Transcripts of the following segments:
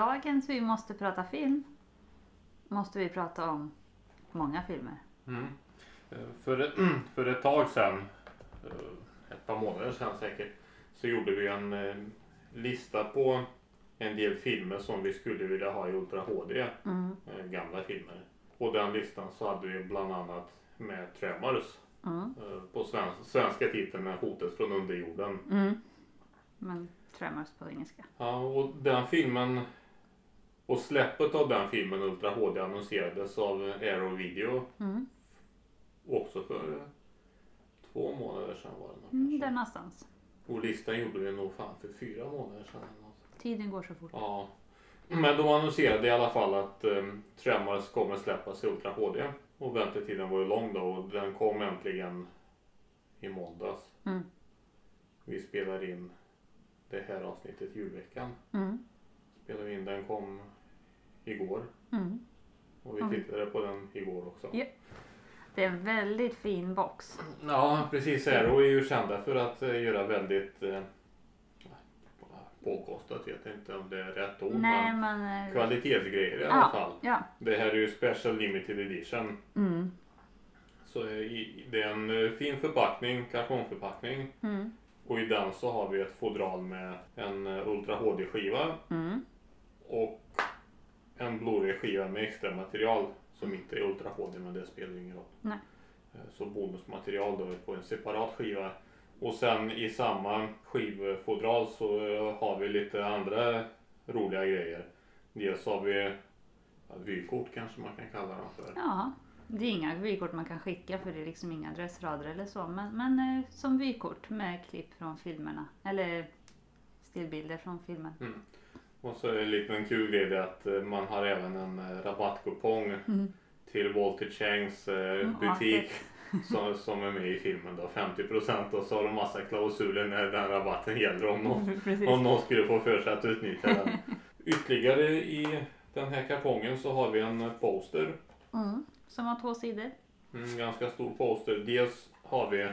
dagens Vi måste prata film måste vi prata om många filmer. Mm. Eh, För, för ett tag sedan, eh, ett par månader sedan säkert, så gjorde vi en eh, lista på en del filmer som vi skulle vilja ha i Ultra HD. Mm. Gamla filmer. På den listan så hade vi bland annat med Tremors. Mm. På svensk, svenska titeln är Hotet från underjorden. Mm. Men Tremors på engelska. Ja, och den filmen och släppet av den filmen Ultra HD annonserades av Arrow Video Mm. också för eh, två månader sedan var det nog Mm, där någonstans. Och listan gjorde vi nog fan för fyra månader sedan. Tiden går så fort. Ja. Men de annonserade i alla fall att um, Tremors kommer släppas i Ultra HD. Och väntetiden var ju lång då och den kom äntligen i måndags. Mm. Vi spelar in det här avsnittet julveckan. Mm. Spelade vi in, den kom igår. Mm. Och vi tittade på den igår också. Ja. Det är en väldigt fin box. Ja, precis. Arrow är ju kända för att eh, göra väldigt eh, påkostat, vet jag inte om det är rätt ord, Nej men men... eh, kvalitetsgrejer i alla Ja, fall. ja. Det här är ju Special Limited Edition. Mm. Så eh, det är en fin förpackning, kartongförpackning. Mm. Och i den så har vi ett fodral med en Ultra HD-skiva Mm. och en Blu-ray-skiva med extra material som inte är Ultra HD men det spelar ju ingen roll. Nej. Eh, Så bonusmaterial då på en separat skiva. Och sen i samma skivfodral så eh, har vi lite andra roliga grejer. Dels har vi ja, vykort kanske man kan kalla dem för. Ja. Det är inga vykort man kan skicka för det är liksom inga adressrader eller så. Men, men eh, som vykort med klipp från filmerna. Eller stillbilder från filmen. Och så en liten kul grej det att eh, man har även en eh, rabattkupong Mm. till Walter Changs eh, Mm, butik som, som är med i filmen då. 50% och så har de massa klausuler när den rabatten gäller om någon, Precis. om någon skulle få för sig att utnyttja den. Ytterligare i den här kartongen så har vi en poster. Mm. Som har två sidor. En ganska stor poster. Dels har vi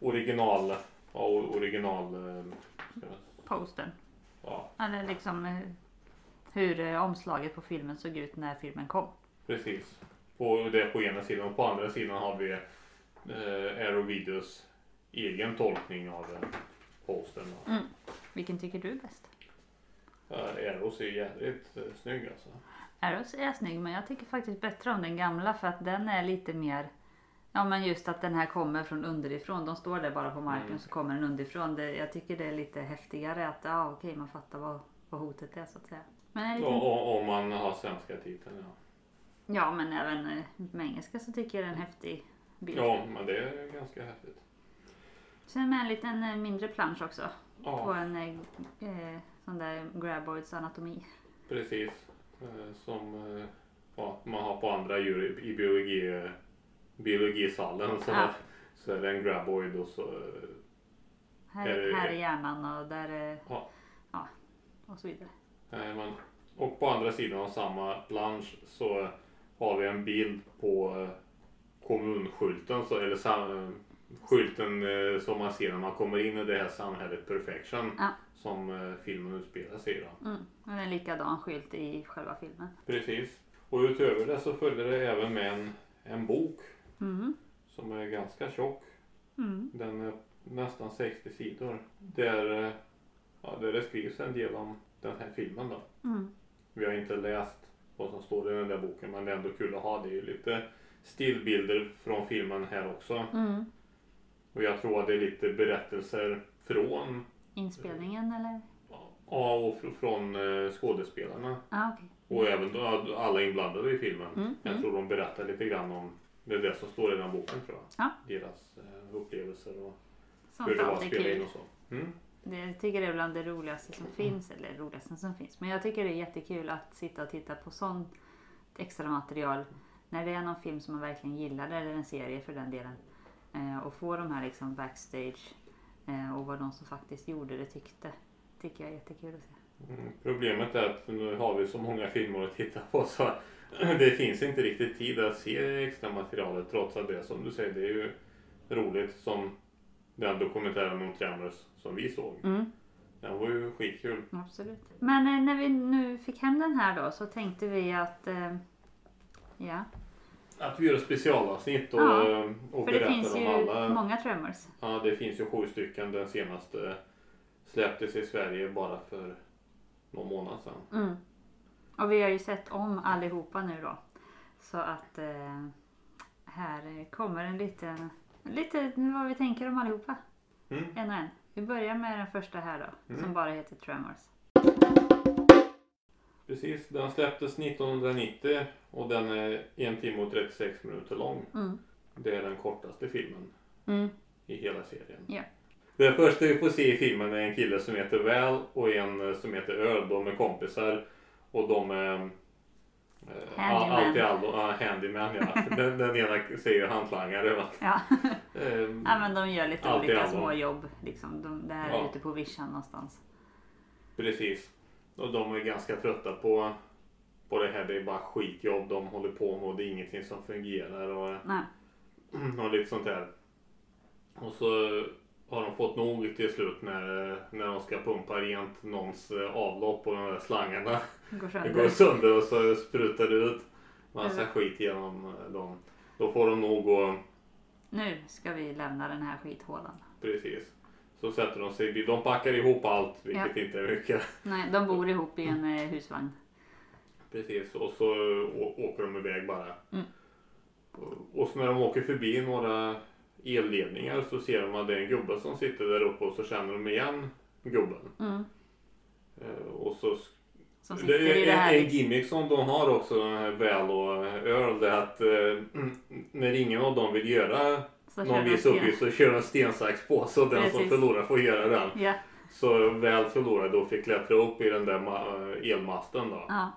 original, ja, original, ska Postern. Ja Eller liksom eh, hur eh, omslaget på filmen såg ut när filmen kom. Precis. På, det är på ena sidan och på andra sidan har vi eh, Aero Videos egen tolkning av eh, postern. då. Mm. Vilken tycker du är bäst? Ja, Aero ser jävligt eh, snygg alltså. Arrows är snygg men jag tycker faktiskt bättre om den gamla för att den är lite mer Ja men just att den här kommer från underifrån. De står där bara på marken Mm. så kommer den underifrån. Det, jag tycker det är lite häftigare att ja okej man fattar vad, vad hotet är så att säga. Men en liten, Och, om man har svenska titeln ja. ja men även eh, med engelska så tycker jag det är en häftig bild. Ja, men det är ganska häftigt. Sen med en liten eh, mindre plansch också. På Ja, en eh, eh, sån där graboids anatomi. precis. Eh, som eh, ja, man har på andra djur i- i biologi, biologisalen. Så, Ja. så är det en graboid och så Här, Är här är hjärnan och där är... Ja. ja och så vidare. Men, och på andra sidan av samma plansch så har vi en bild på eh, kommunskylten, så, eller sam, skylten eh, som man ser när man kommer in i det här samhället Perfection Ja. som eh, filmen utspelar sig i. Då. Mm. Är en likadan skylt i själva filmen. Precis. Och utöver det så följer det även med en, en bok Mm. som är ganska tjock. Mm. Den är nästan 60 sidor. Där, eh, ja, där det skrivs en del om den här filmen då. Mm. Vi har inte läst vad som står i den där boken men det är ändå kul att ha. Det är ju lite stillbilder från filmen här också. Mm. Och jag tror att det är lite berättelser från Inspelningen eller? ja, och fr- från eh, skådespelarna. Ah, okej. Och även alla inblandade i filmen. Mm, Jag mm. tror de berättar lite grann om det är det som står i den boken tror jag. Ja. Deras eh, upplevelser och Sånt hur det var att spela in och så. Mm. Det, jag tycker det är bland det roligaste som finns. Eller roligaste som finns. Men jag tycker det är jättekul att sitta och titta på sånt extra material. När det är någon film som man verkligen gillar eller en serie för den delen. Eh, och få de här liksom backstage eh, och vad de som faktiskt gjorde det tyckte. Tycker jag är jättekul att se. Mm. Problemet är att nu har vi så många filmer att titta på så det finns inte riktigt tid att se extra materialet trots att det som du säger det är ju roligt som den dokumentären om Tremors som vi såg. Mm. Den var ju skitkul. Absolut. Men eh, när vi nu fick hem den här då så tänkte vi att eh, ja, Att vi gör ett specialavsnitt och, Ja, och för det berättar finns om ju alla. många Tremors. Ja, det finns ju sju stycken. Den senaste släpptes i Sverige bara för någon månad sedan. Mm. Och vi har ju sett om allihopa nu då. Så att eh, här kommer en liten, lite vad vi tänker om allihopa. Mm. En och en. Vi börjar med den första här då. Mm. Som bara heter Tremors. Precis, den släpptes 1990 och den är en timme och 36 minuter lång. Mm. Det är den kortaste filmen Mm. i hela serien. Ja. Det första vi får se i filmen är en kille som heter Val och en som heter Earl. De är kompisar och de är eh, Handyman. allt i allo, ja, handyman ja. Den, den ena säger hantlangare va. Ja. Eh, ja men de gör lite olika små jobb. Liksom. De, det här är Ja. ute på vischan någonstans. Precis. Och de är ganska trötta på, på det här. Det är bara skitjobb de håller på med och det är ingenting som fungerar och, Nej. och lite sånt där. Och så har de fått nog till slut när, när de ska pumpa rent någons eh, avlopp och de där slangarna Går det sönder. går sönder och så sprutar det ut massa Mm. skit genom eh, dem. Då får de nog gå Nu ska vi lämna den här skithålan. precis. Så sätter de sig. De packar ihop allt vilket inte är mycket. Nej, de bor ihop i en eh, husvagn. Precis, och så åker de iväg bara. Mm. Och så när de åker förbi några elledningar så ser de att det är en gubbe som sitter där uppe och så känner de igen gubben. Mm. Eh, Och så Som det är det en, en gimmick som de har också, den här Väl och Earl, det är att eh, när ingen av dem vill göra Så någon viss uppgift så kör de sten, sax, påse och den som Precis. förlorar får göra den. Ja. Så Väl förlorade och fick klättra upp i den där eh, elmasten då. Ja.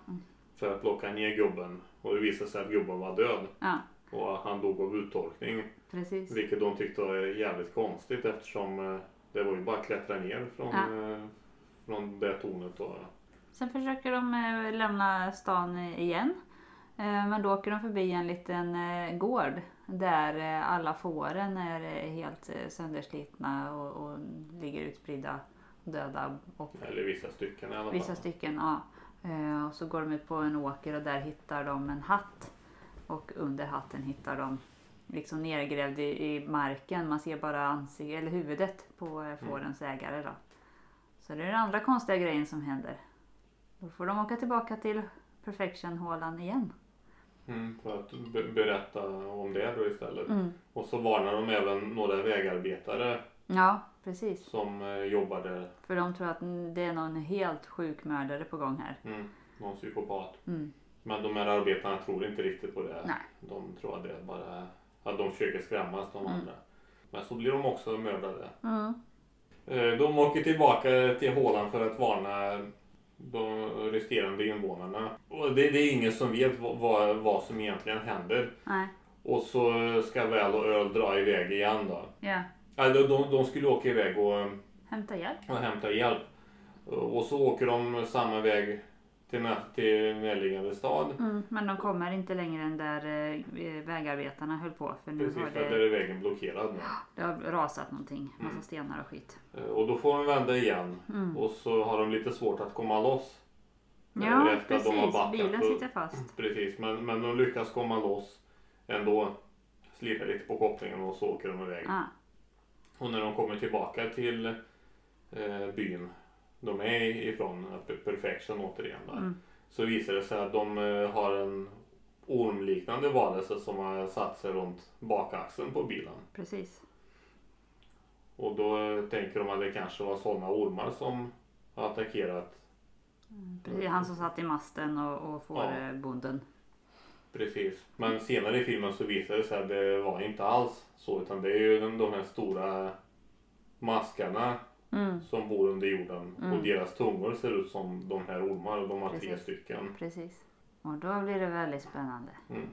För att plocka ner gubben. Och det visade sig att gubben var död. ja, Och han dog av uttorkning. precis. Vilket de tyckte var jävligt konstigt eftersom eh, det var ju bara att klättra ner från, Ja. eh, från det tornet. Och, Sen försöker de eh, lämna stan igen. Men då åker de förbi en liten gård där alla fåren är helt sönderslitna och, och ligger utspridda döda. Och eller vissa stycken i alla fall. vissa stycken, ja. Och så går de ut på en åker och där hittar de en hatt. Och under hatten hittar de liksom nergrävd i, i marken. Man ser bara ansiktet eller huvudet på eh, fårens ägare då. Så det är den andra konstiga grejen som händer. Då får de åka tillbaka till Perfection-hålan igen. Mm, för att be- berätta om det då istället. Mm. Och så varnar de även några vägarbetare Ja, precis. som eh, jobbar där. För de tror att mm, det är någon helt sjuk mördare på gång här. Mm, någon psykopat. Mm. Men de här arbetarna tror inte riktigt på det. Nej. De tror att det är bara att de försöker skrämmas de Mm. andra. Men så blir de också mördade. Mm. De åker tillbaka till hålan för att varna de resterande invånarna. Och det, det är ingen som vet vad, vad, vad som egentligen händer. Nej. Och så ska Väl och Öl dra iväg igen då. Ja. Alltså, de, de skulle åka iväg och, Hämta hjälp. och hämta hjälp. Och så åker de samma väg till, till närliggande stad. Mm. Men de kommer inte längre än där eh, vägarbetarna höll på. För nu Precis, har för där det, är vägen blockerad nu. det har rasat någonting. Massa Mm. stenar och skit. Eh, Och då får de vända igen. Mm. Och så har de lite svårt att komma loss. Eh, Ja, efter att de har precis. backat Bilen sitter fast. Precis, men, men de lyckas komma loss ändå. Slita lite på kopplingen och så åker de iväg. Ja. Och när de kommer tillbaka till eh, byn de är ifrån, Perfection återigen där, Mm. så visar det sig att de eh, har en ormliknande varelse som har satt sig runt bakaxeln på bilen. Precis. Och då eh, tänker de att det kanske var sådana ormar som har attackerat Precis. Han som satt i masten och, och får Ja. eh. Precis. Men senare i filmen så visar det sig att det var inte alls så utan det är ju de, de här stora maskarna Mm. som bor under jorden Mm. och deras tungor ser ut som de här ormar och de har tre Precis. stycken. Precis. Och då blir det väldigt spännande. Mm.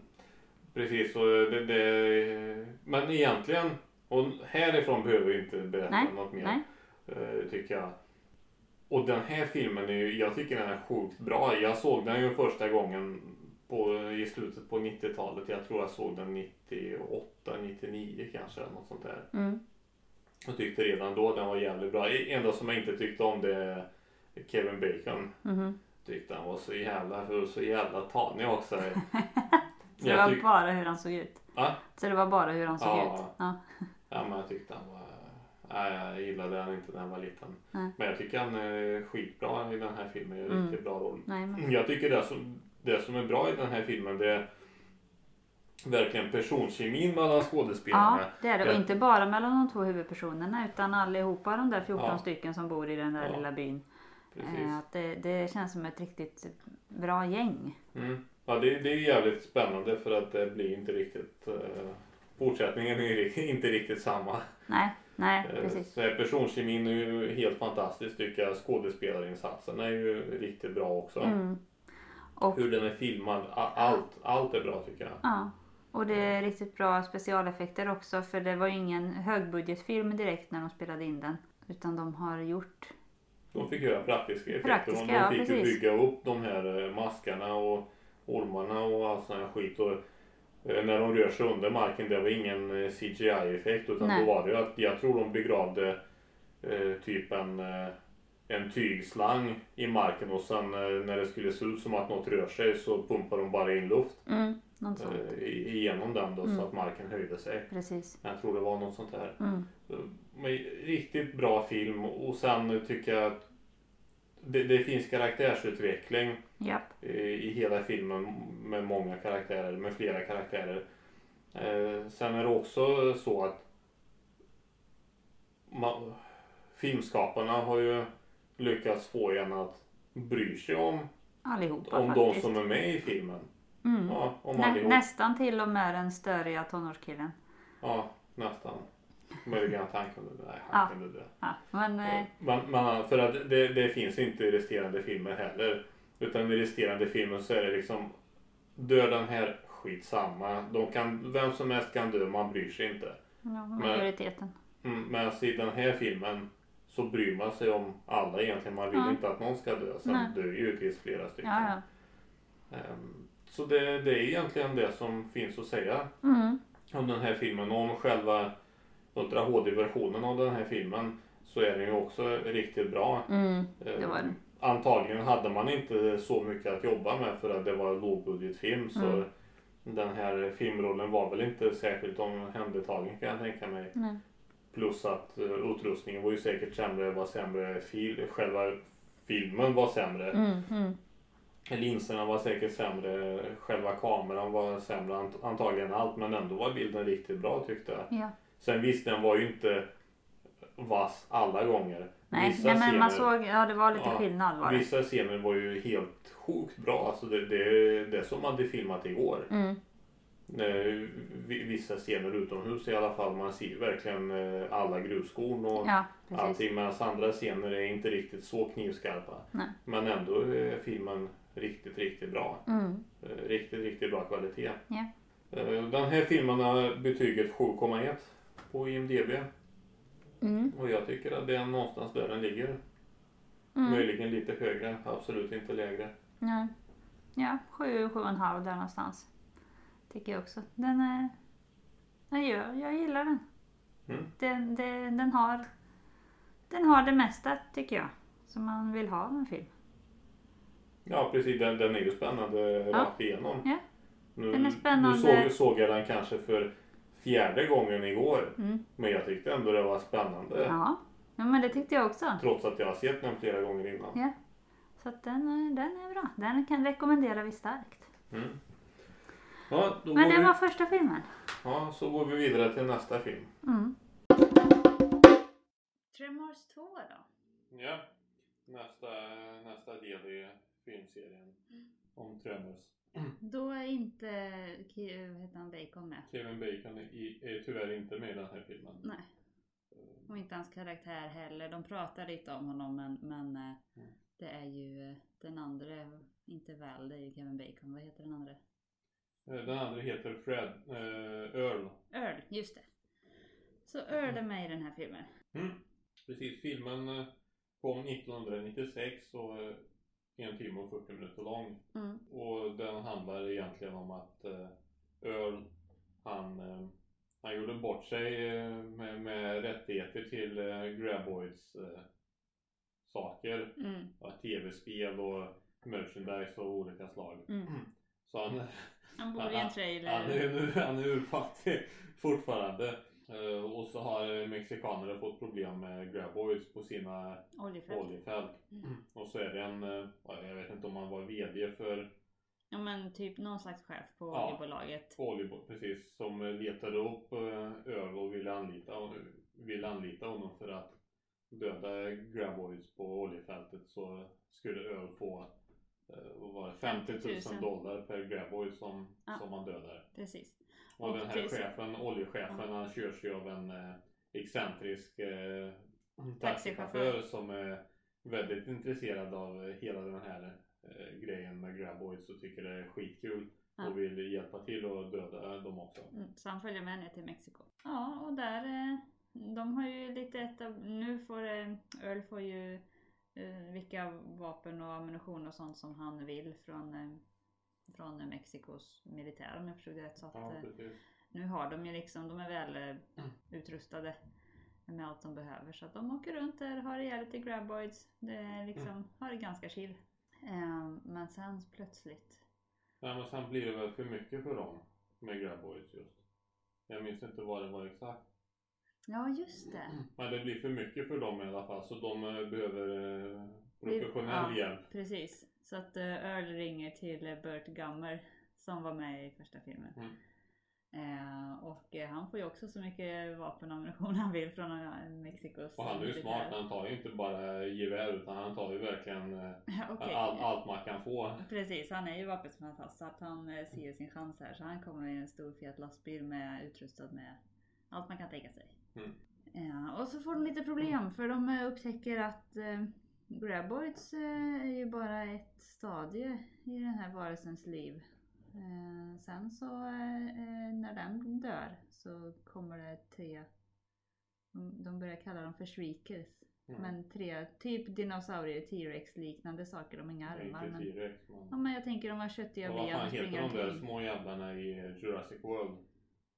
Precis, och det, det, men egentligen, och härifrån behöver vi inte berätta Nej, något mer nej. eh, tycker jag. Och den här filmen är ju, jag tycker den är sjukt bra. Jag såg den ju första gången på, i slutet på 90-talet. Jag tror jag såg den 98, 99 kanske något sånt där. Mm. Jag tyckte redan då den var jävligt bra. Det enda som jag inte tyckte om det är Kevin Bacon. Mhm. Tyckte han var så jävla, så jävla tanig också. Så det var tyck- bara hur han såg ut. Va? Så det var bara hur han såg Ja. ut. Ja. Ja men jag tyckte han var... Nej jag gillade han inte när han var liten. Nej. Men jag tycker han är skitbra i den här filmen. Gör Mm. riktigt bra roll. Nej, men. Jag tycker det som, det som är bra i den här filmen det är verkligen personkemin mellan skådespelarna. Ja, det är det. Och inte bara mellan de två huvudpersonerna utan allihopa de där 14 Ja. stycken som bor i den där Ja. lilla byn. Precis. Eh, Att det, det känns som ett riktigt bra gäng. Mm. Ja det, det är jävligt spännande för att det blir inte riktigt... eh, fortsättningen är inte riktigt samma. Nej, nej Eh, precis. Så personkemin är ju helt fantastisk tycker jag. Skådespelarinsatsen är ju riktigt bra också. Mm. Och, Hur den är filmad, allt, allt är bra tycker jag. ja. Och det är riktigt bra specialeffekter också för det var ju ingen högbudgetfilm direkt när de spelade in den. Utan de har gjort... De fick göra praktiska effekter. Praktiska, de ja, fick precis. bygga upp de här eh, maskarna och ormarna och all sån här skit. Och, eh, när de rör sig under marken, det var ingen eh, CGI-effekt utan Nej. då var det ju att jag tror de begravde eh, typ en, en tygslang i marken och sen när det skulle se ut som att något rör sig så pumpade de bara in luft Mm, något sånt. eh, i- igenom den då Mm. så att marken höjde sig. Precis. Jag tror det var något sånt där. Mm. Men riktigt bra film och sen tycker jag att det, det finns karaktärsutveckling Japp. eh, i hela filmen med många karaktärer, med flera karaktärer. Eh, Sen är det också så att ma- filmskaparna har ju lyckats få en att bry sig om, Allihopa om de som är med i filmen. Mm. Ja, om Nä, allihop. nästan till och med den störiga tonårskillen. Ja, nästan. Möjligen att han kunde dö. Nej, Ja. han kunde dö. Ja, men eh, Men, men för att det, det finns inte i resterande filmer heller. Utan i resterande filmer så är det liksom Dör den här skitsamma. De kan, vem som helst kan dö, man bryr sig inte. ja, majoriteten. Mm, Medan i den här filmen så bryr man sig om alla egentligen. Man vill Ja. inte att någon ska dö. Sen Nej. dör ju givetvis flera stycken. Ja, ja. Ehm, Så det, det är egentligen det som finns att säga Mm. om den här filmen. Och om själva Ultra HD-versionen av den här filmen så är den ju också riktigt bra. Mm. Eh, Det var den. Antagligen hade man inte så mycket att jobba med för att det var en lågbudgetfilm. Så Mm. den här filmrollen var väl inte särskilt omhändertagen kan jag tänka mig. Nej. Plus att uh, utrustningen var ju säkert sämre, var sämre fil, själva filmen var sämre. Mm. Linserna var säkert sämre, själva kameran var sämre, ant- antagligen allt. Men ändå var bilden riktigt bra tyckte jag. Ja. Sen visst, den var ju inte vass alla gånger. Nej, Vissa nej, men man scener- såg, ja det var lite Ja, skillnad var det. Vissa scener var ju helt sjukt bra. Alltså det, det, det är som man hade filmat igår. Mm. Eh, vi- Vissa scener utomhus i alla fall. Man ser verkligen eh, alla gruskorn och Ja, precis. allting. Medan andra scener är inte riktigt så knivskarpa. Nej. Men ändå är filmen riktigt, riktigt bra. Mm. Eh, Riktigt, riktigt bra kvalitet. Ja. Eh, Den här filmen har betyget 7,1 på IMDB. Mm. Och jag tycker att det är någonstans där den ligger. Mm. Möjligen lite högre, absolut inte lägre. Ja, ja sju, sju och en halv där någonstans. Tycker jag också. Den är... Ja, jag, jag gillar den. Mm. Den, den, den, har, den har det mesta tycker jag. Som man vill ha av en film. Ja precis, den, den är ju spännande rakt igenom. Ja. Nu, Den är spännande. Nu såg, såg jag den kanske för fjärde gången igår. Mm. Men jag tyckte ändå det var spännande. Ja. ja, men det tyckte jag också. Trots att jag har sett den flera gånger innan. Ja. Så den, är- den är bra. Den kan rekommendera vi starkt. Mm. Ja, då Men det vi, var första filmen. ja, så går vi vidare till nästa film. Mm. Tremors 2 då? Ja, nästa, nästa del i filmserien om Tremors. Då är inte heter han, Bacon med. Kevin Bacon är, är tyvärr inte med i den här filmen. Nej. Och inte hans karaktär heller. De pratar lite om honom men, men eh, Mm. det är ju eh, den andra, inte väl, det är ju Kevin Bacon. Vad heter den andra? Eh, Den andra heter Fred, eh, Earl. Earl, just det. Så Earl är med i den här filmen. Mm. Precis, filmen eh, kom 1996 och är en timme och 40 minuter lång. Mm. Och den handlar egentligen om att eh, Earl, han, eh, han gjorde bort sig eh, med, med rättigheter till eh, Graboids eh, saker. Mm. Ja, Tv-spel och merchandise av olika slag. Mm. Så han, Han bor i en trailer. han är, nu, han är urfattig fortfarande. Eh, och så har mexikaner fått problem med Graboids på sina Oljefält. oljefält. Mm. Och så är det en, eh, ja, jag vet inte om han var VD för Ja men typ någon slags chef på Ja. oljebolaget. oljebolag precis som letade upp eh, öl och ville anlita, ville anlita honom för att döda Graboids på oljefältet så skulle öl få eh, vad var det, 50 000 50 000 dollar per Graboid som, Ja. som man dödar. Precis. Och, Och den här chefen, oljechefen, han körs ju av en eh, excentrisk eh, Taxichaufför. som är väldigt intresserad av hela den här eh, grejen med Graboids och tycker det är skitkul Ja. och vill hjälpa till att döda dem också. Mm, så han följer med ner till Mexiko. Ja och där, eh, de har ju lite nu får eh, Earl får ju eh, vilka vapen och ammunition och sånt som han vill från, eh, från Mexikos militär om jag förstod det rätt. Så att, Ja, eh, nu har de ju liksom, de är väl eh, utrustade med allt de behöver. Så att de åker runt där, har ihjäl lite graboids. Det är liksom, har det ganska chill. Eh, men sen plötsligt Nej, men sen blir det väl för mycket för dem med Graboids just. Jag minns inte vad det var exakt. Ja just det. Men det blir för mycket för dem i alla fall så de eh, behöver eh, professionell Ja. hjälp. Precis. Så att eh, Earl ringer till Burt Gummer som var med i första filmen. Mm. Eh, och eh, han får ju också så mycket vapen och ammunition han vill från eh, Mexikos Och han är ju smart, han tar ju inte bara gevär utan han tar ju verkligen Okej. all, allt man kan få. Precis, han är ju vapenfantast så att han ser sin chans här. Så han kommer i en stor fet lastbil med utrustad med allt man kan tänka sig. Mm. Ja, och så får de lite problem för de eh, upptäcker att eh, Graboids eh, är ju bara ett stadie i den här varelsens liv. Eh, sen så eh, eh, när den dör så kommer det tre, de, börjar kalla dem för shriekers. Mm. Men tre, typ dinosaurier, T-rex liknande saker, de har inga armar. Men, men... ja, men jag tänker de har köttiga Och vad ben fan heter de där små jävlarna i Jurassic World?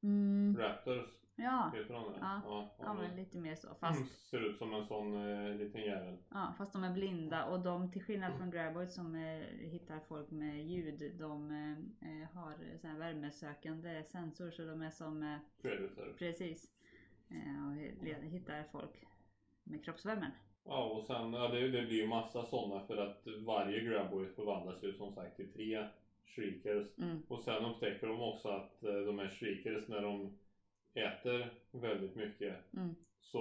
Mm, Raptors? Ja, Heter de det? Ja. ja, ja men lite mer så. Fast, Mm, Ser ut som en sån eh, liten jävel. ja, fast de är blinda och de till skillnad från Graboids som eh, hittar folk med ljud, de eh, eh, har sån här värmesökande sensor så de är som eh, Predator. precis eh, och hittar folk med kroppsvärmen. Ja och sen, ja, det, det blir ju massa sådana för att varje Graboid förvandlas ju som sagt till tre Shriekers. Mm. Och sen upptäcker de också att eh, de här Shriekers när de äter väldigt mycket Mm. så,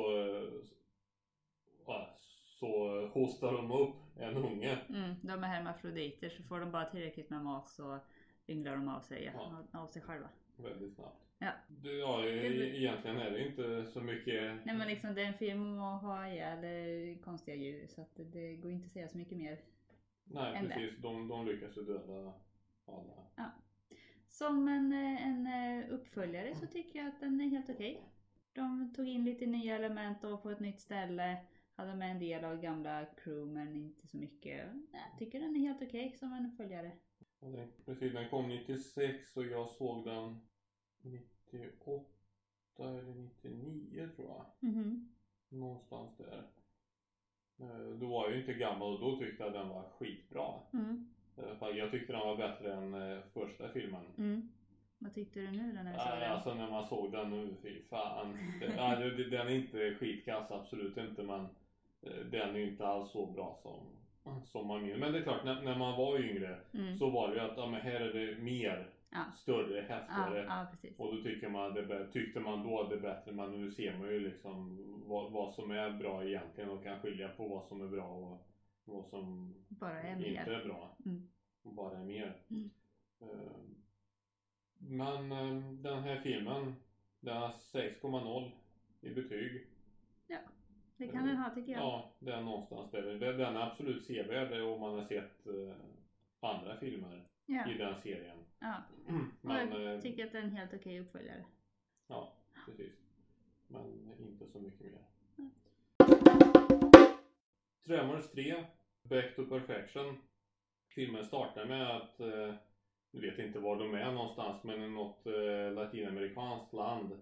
ja, så hostar de upp en unge. Mm, de är hermafroditer så får de bara tillräckligt med mat så ynglar de av sig, Ja. av sig själva. Väldigt snabbt. Ja. Det, ja, Det egentligen är det inte så mycket Nej men liksom det är en film om att ha ihjäl eh, konstiga djur så att det, går inte att säga så mycket mer. Nej det. precis, de, de lyckas ju döda alla. Som en, eh, en eh, uppföljare så tycker jag att den är helt okej. De tog in lite nya element och på ett nytt ställe. Hade med en del av gamla crew men inte så mycket. Jag tycker den är helt okej som en uppföljare. Ja, precis, den kom 96 och jag såg den 98 eller 99 tror jag. Mhm. Någonstans där. Eh, Då var jag ju inte gammal och då tyckte jag den var skitbra. Mm. Eh, Jag tyckte den var bättre än eh, första filmen. Mm. Vad tyckte du nu då när du såg Ja, den? alltså när man såg den nu, fy fan. Ja, den är inte skitkass, absolut inte men eh, den är ju inte alls så bra som, som man minns. Men det är klart, när, när man var yngre Mm. så var det ju att ja, men här är det mer, Ja. större, Ja, häftigare. ja, precis. Och då tycker man det, tyckte man då det bättre men nu ser man ju liksom vad, vad som är bra egentligen och kan skilja på vad som är bra och vad som Bara är inte mer. är bra. Mm. Och bara är mer. Mm. Eh, Men eh, den här filmen den har 6,0 i betyg. Det kan den ha tycker jag. Ja, det är någonstans där. Den är absolut sevärd om man har sett eh, andra filmer Ja. i den serien. ja. Och Men jag eh, tycker att det är en helt okej uppföljare. ja, precis. Men inte så mycket mer. Mm. Tremors 3, Back to Perfection. Filmen startar med att, eh, du vet inte var de är någonstans, men i något eh, latinamerikanskt land.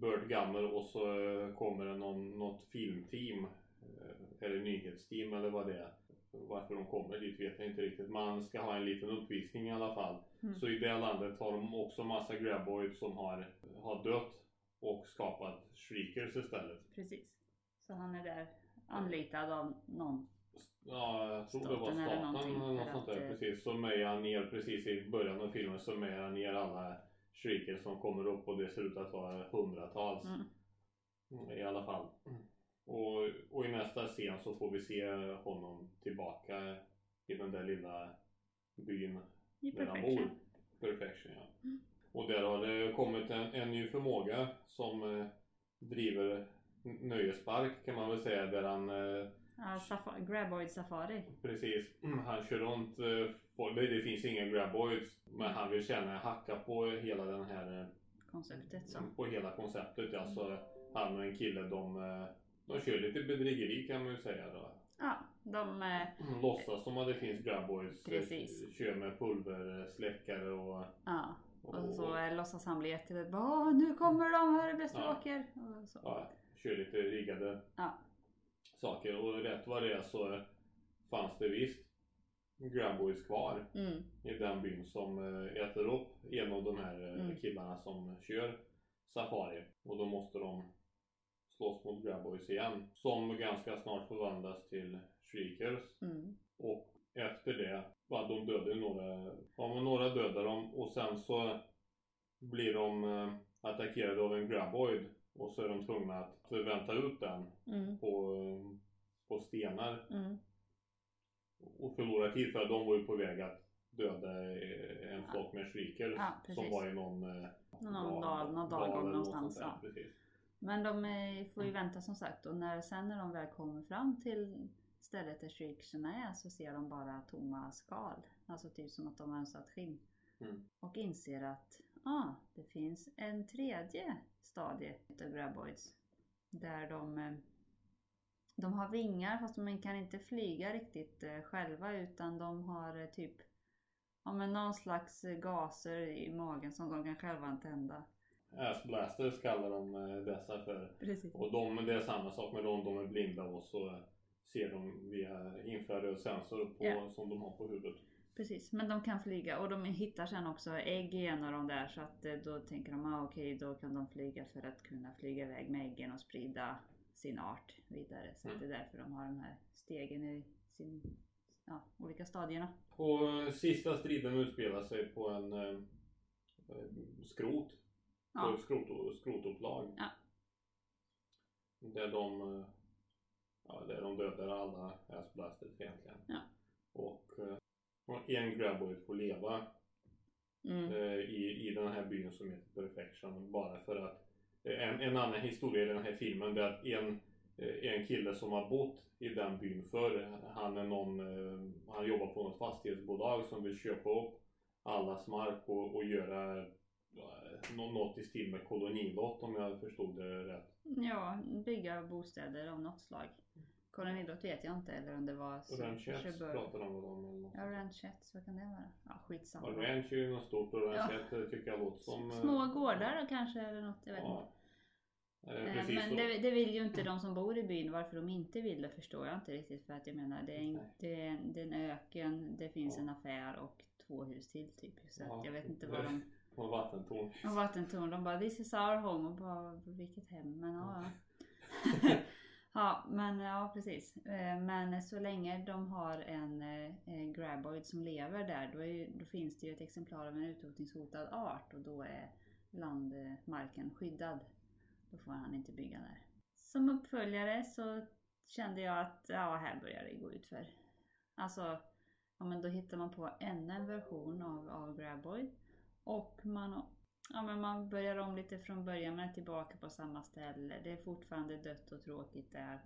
Burt Gummer och så eh, kommer det någon, något filmteam eh, eller nyhetsteam eller vad det är. Varför de kommer dit vet jag inte riktigt. Man ska ha en liten uppvisning i alla fall. Mm. Så i det landet har de också massa graboids som har, har dött och skapat shriekers istället. Precis. Så han är där anlitad av någon. Ja, jag tror det var Staten eller något sånt där. eh, Precis. Så mejar ner precis i början av filmen så mejar han ner alla shriekers som kommer upp och det ser ut att vara hundratals. Mm. Mm, I alla fall. Och, och i nästa scen så får vi se honom tillbaka i den där lilla byn I där han perfection. bor. Perfection ja. Mm. Och där har det kommit en, en ny förmåga som eh, driver nöjespark kan man väl säga där han eh, Ja, safa- Graboid Safari. precis han kör runt eh, folk. det, finns inga graboids men han vill känna hacka på hela den här eh, Konceptet så. på hela konceptet ja. Så han och en kille de, de kör lite bedrägeri kan man ju säga då. Ja, de... eh, Mm, Låtsas som att det finns graboids. Precis. Kör med pulversläckare och... Ja. Och och så låtsas han bli jätterädd. "Åh, nu kommer de, här är bäst vi Ja. Och så. ja, kör lite riggade Ja. saker. Och rätt vad det är så fanns det visst graboids kvar Mm. i den byn som eh, äter upp en av de här eh, Mm. killarna som kör Safari. Och då måste de slåss mot graboids igen. Som ganska snart förvandlas till shriekers. Mm. Och efter det, ja, de dödar några, ja några dödar dem och sen så blir de eh, attackerade av en graboid och så är de tvungna att vänta ut den Mm. på, på stenar Mm. och förlora tid för att de var ju på väg att döda eh, en flock med shriekers Ja, som var i någon, eh, Någon dal, någon dal dalgång någonstans, där, ja. Precis. Men de eh, får ju vänta som sagt och när, sen när de väl kommer fram till stället där shriekserna är så ser de bara tomma skal. Alltså typ som att de har önskat skinn. Mm. Och inser att ah, det finns en tredje stadie utav graboids. Där de, eh, de har vingar fast de kan inte flyga riktigt eh, själva utan de har eh, typ ja, men någon slags gaser i magen som de kan själva tända. Ass blasters kallar de dessa för. Precis. Och de, det är samma sak med dem, de är blinda och så ser de via infraröd sensor på, Ja. som de har på huvudet. Precis, men de kan flyga och de hittar sen också ägg i en av dem där så att eh, då tänker de ah, okej då kan de flyga för att kunna flyga iväg med äggen och sprida sin art vidare. Så att det är därför de har de här stegen i sin, ja, olika stadierna. Och eh, sista striden utspelar sig på en eh, eh, skrot. På Ja. ett skrot, skrotupplag. Ja. Där de, ja, där de dödar alla ass blasters egentligen. Ja. Och en graboid får leva Mm. eh, i, i den här byn som heter Perfection. Bara för att eh, en, en annan historia i den här filmen är att en, eh, en kille som har bott i den byn förr, han är någon, han jobbar på något fastighetsbolag som vill köpa upp allas mark och, och göra nå- något i stil med kolonilott om jag förstod det rätt. Ja, bygga bostäder av något slag. Kolonilott vet jag inte eller om det var suburb. pratar de om eller något. Ja, ranchettes, vad kan det vara? Ja, skitsamma. Ja, ranch är ju något stort och ranchette eh, tycker jag låter som... eh, Små gårdar kanske eller något, jag vet inte. Ja. Eh, Eh, precis Men det, det vill ju inte de som bor i byn. Varför de inte vill det förstår jag inte riktigt. För att jag menar det är, en, det är, en, det är en öken, det finns Ja. en affär och två hus till typ. Så Ja, jag vet inte vad de... På en vattentorn. Och vattentorn, de bara this is our home. Och bara vilket hem? Men ja, ja. men ja precis. Eh, men så länge de har eh, en graboid som lever där då, är, då finns det ju ett exemplar av en utrotningshotad art och då är landmarken skyddad. Då får han inte bygga där. Som uppföljare så kände jag att ja, här börjar det gå ut för. Alltså, ja, men då hittar man på ännu en version av, av Graboid. Och man, ja, men man börjar om lite från början, man är tillbaka på samma ställe. Det är fortfarande dött och tråkigt där.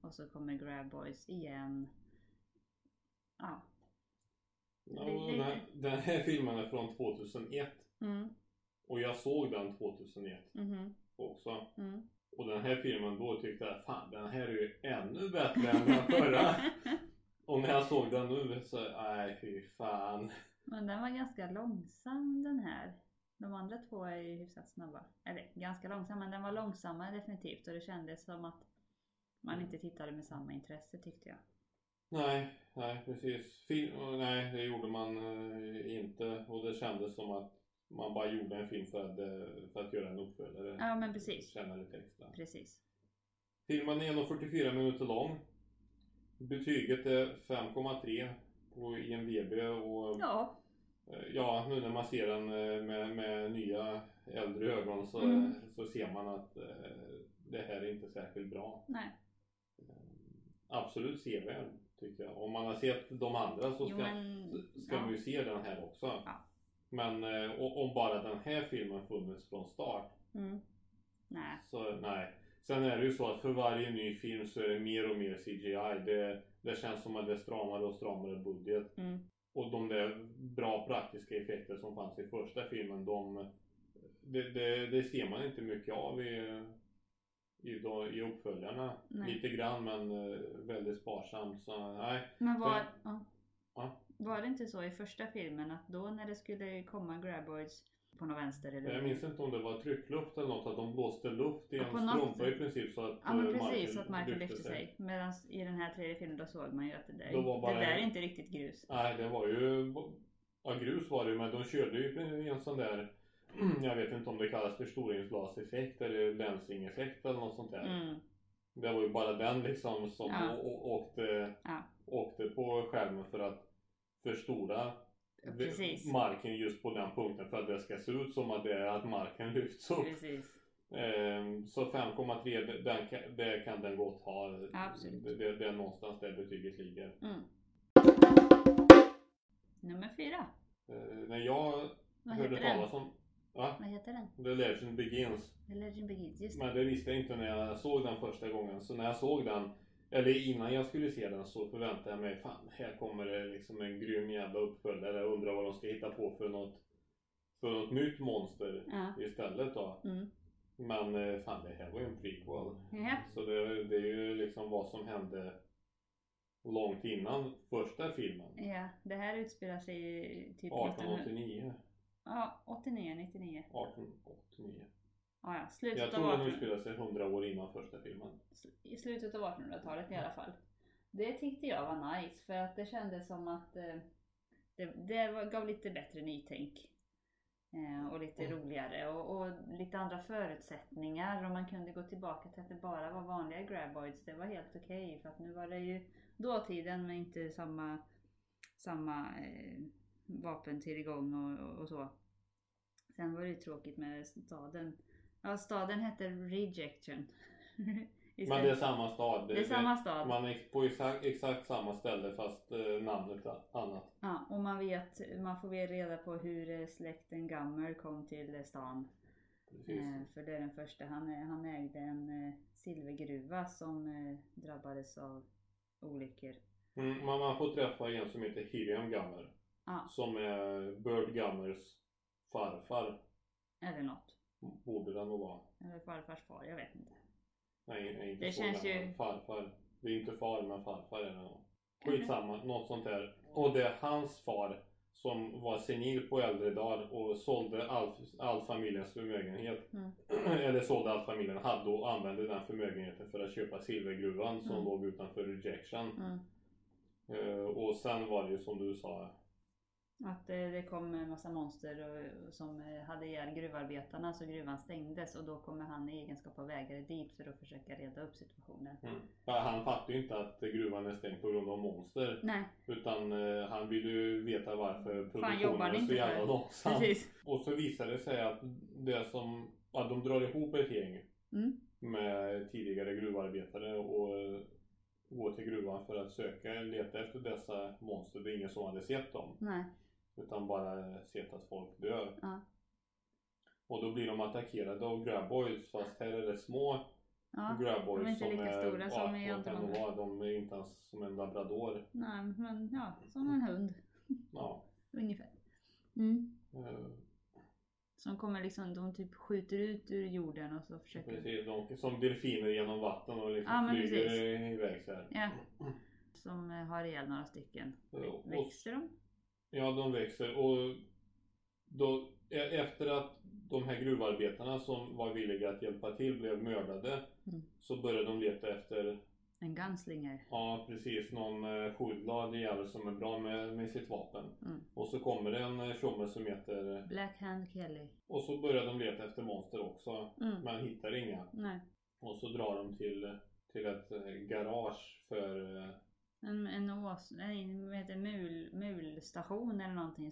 Och så kommer Graboids igen. Ja. Ja, Det- det- den, här, filmen är från 2001 Mm, och jag såg den 2001 mhm, också. mm. Och den här filmen då tyckte jag fan den här är ju ännu bättre än den förra. och när jag såg den nu så nej fy fan. Men den var ganska långsam den här. De andra två är ju hyfsat snabba. Eller ganska långsamma, men den var långsammare definitivt och det kändes som att man inte tittade med samma intresse tyckte jag. Nej, nej precis. Film, nej, det gjorde man eh, inte och det kändes som att man bara gjorde en film för att, eh, för att göra en uppföljare. Ja men precis. Känna lite extra. Precis. Filmen är 1.44 minuter lång. Betyget är 5,3 på IMDB och Ja. Eh, ja, nu när man ser den eh, med, med nya äldre ögon så, Mm. så ser man att eh, det här är inte särskilt bra. Nej. Absolut sevärd tycker jag. Om man har sett de andra så Jo ska, men... ska ja. man ju se den här också. Ja. Men om bara den här filmen funnits från start Mm. Nej. så nej. Sen är det ju så att för varje ny film så är det mer och mer CGI. Det, det känns som att det är stramare och stramare budget. Mm. Och de där bra praktiska effekter som fanns i första filmen, de, det, det, det ser man inte mycket av i, i, då, i uppföljarna. Nej. Lite grann men eh, väldigt sparsamt. Så nej. Men var, För- ja. Ja. var det inte så i första filmen att då när det skulle komma graboids på någon vänster eller Jag minns inte om det var tryckluft eller något, att de blåste luft i Ja, en något strumpa i princip så att Ja men eh, precis, så att marken lyfte sig. Medan i den här tredje filmen då såg man ju att det där, det där är inte riktigt grus. Nej, det var ju... Ja, grus var det ju, men de körde ju en sån där... Jag vet inte om det kallas förstoringsglaseffekt eller länsingeffekt eller något sånt där. Mm. Det var ju bara den liksom som Ja. åkte, Ja. åkte på skärmen för att förstora Precis. marken just på den punkten för att det ska se ut som att det är att marken lyfts upp. Precis. Ehm, Så 5,3 det- den kan, det kan den gott ha. Absolut. Det, det, är någonstans där betyget ligger. Mm. Nummer fyra. Eh, när jag Vad hörde den? talas om... Va? Vad heter den? The Legend Begins. The Legend Begins, just det. Men det visste jag inte när jag såg den första gången. Så när jag såg den, eller innan jag skulle se den så förväntade jag mig fan här kommer det liksom en grym jävla uppföljare. Undrar vad de ska hitta på för något, för något nytt monster Ja. istället då. Mm. Men eh, fan det här var ju en prequel. Ja. Så det, det är ju liksom vad som hände långt innan första filmen. ja, det här utspelar sig i typ 1900... 1889. Ja, 89, 99. 1889. Ja, ja. Slutet Jag tror den 1800 utspelar sig 100 år innan första filmen. I slutet av 1800-talet i alla fall. Det tyckte jag var nice för att det kändes som att eh, det, det gav lite bättre nytänk. Eh, och lite Mm. roligare och, och lite andra förutsättningar och man kunde gå tillbaka till att det bara var vanliga graboids. Det var helt okej för att nu var det ju dåtiden men inte samma, samma eh, vapentillgång och, och, och så. Sen var det ju tråkigt med staden. Ja, staden hette Rejection. Men det är samma stad. Det är samma stad. Man är på exakt, exakt samma ställe fast eh, namnet är annat. Ja, och man vet, man får väl reda på hur eh, släkten Gammer kom till eh, stan. Eh, för det är den första. Han, eh, han ägde en eh, silvergruva som eh, drabbades av olyckor. Mm, man får träffa en som heter Hiriam Gammer. Ja, Som är Bird Gammers farfar. eller något. Borde det nog vara. Eller farfars far, jag vet inte. Nej, nej inte Det känns ju- Farfar. Det är inte far men farfar är det nog. Skitsamma, något sånt där. Och det är hans far som var senil på äldre dagar och sålde all, all familjens förmögenhet. Mm. Eller sålde all familjen hade och använde den förmögenheten för att köpa silvergruvan som Mm. låg utanför rejection. Mm. Eh, och sen var det ju som du sa. Att eh, det kom en massa monster som eh, hade ihjäl gruvarbetarna så gruvan stängdes och då kommer han i egenskap av ägare dit för att försöka reda upp situationen. Mm. Han fattade ju inte att gruvan är stängd på grund av monster. Nej, Utan eh, han ville ju veta varför produktionen är så jävla långsam. Och så visar det sig att det som, ja, de drar ihop ett gäng Mm. med tidigare gruvarbetare och går till gruvan för att söka, leta efter dessa monster. Det är ingen som hade sett dem. Nej. Utan bara sett att folk dör. Ja. Och då blir de attackerade av graboids fast här är det små Ja. graboids de är inte som lika är, stora som i andra de är inte ens som en labrador. Nej, men ja, som en hund. Ja. Ungefär. Mm. eh, Som kommer liksom, de typ skjuter ut ur jorden och så försöker... Precis, de, som delfiner genom vatten och liksom Ja, flyger precis. iväg så här. Ja. Som eh, har ihjäl några stycken. Och- Växer de? Ja, de växer och då, e- efter att de här gruvarbetarna som var villiga att hjälpa till blev mördade Mm. så började de leta efter, En gunslinger. ja precis, någon eh, skjudglad jävel som är bra med, med sitt vapen. Mm. Och så kommer det en eh, tjomme som heter, Black Hand Kelly. och så börjar de leta efter monster också. Mm. Men hittar inga. Nej. Och så drar de till, till ett eh, garage för En, en ås... Nej, vad heter det? Mul, mulstation eller någonting.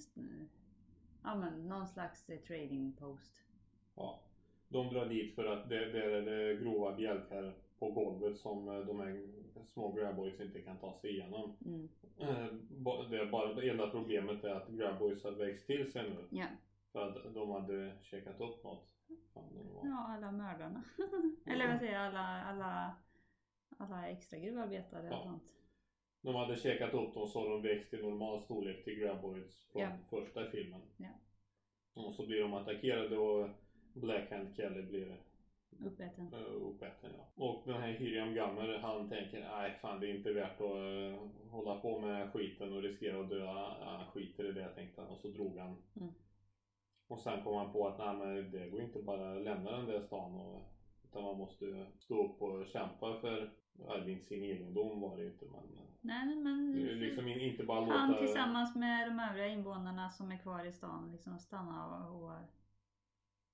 Ja men någon slags eh, trading post. Ja, de drar dit för att det, det är det grova bjälkar på golvet som eh, de här små grabboys inte kan ta sig igenom. Mm. Eh, Det, är bara, det enda problemet är att grabboys har växt till sig nu. Ja. För att de hade käkat upp något. Ja, alla mördarna. eller vad säger? Alla, alla, alla extra gruvarbetare och Ja. sånt. De hade käkat upp dem så de växt i normal storlek till grabboys från Ja. första filmen. Ja. Och så blir de attackerade och Black Hand Kelly blir Uppäten. uh, uppäten. Ja. Och den här Hiriam Gammer han tänker nej fan det är inte värt att eh, hålla på med skiten och riskera att dö. Han skiter i det tänkte han och så drog han. Mm. Och sen kom han på att nej men det går inte bara lämna den där stan och, utan man måste stå upp och kämpa för inte sin egendom var det ju inte men Nej men liksom in- inte bara låta han tillsammans med de övriga invånarna som är kvar i stan liksom stanna och, och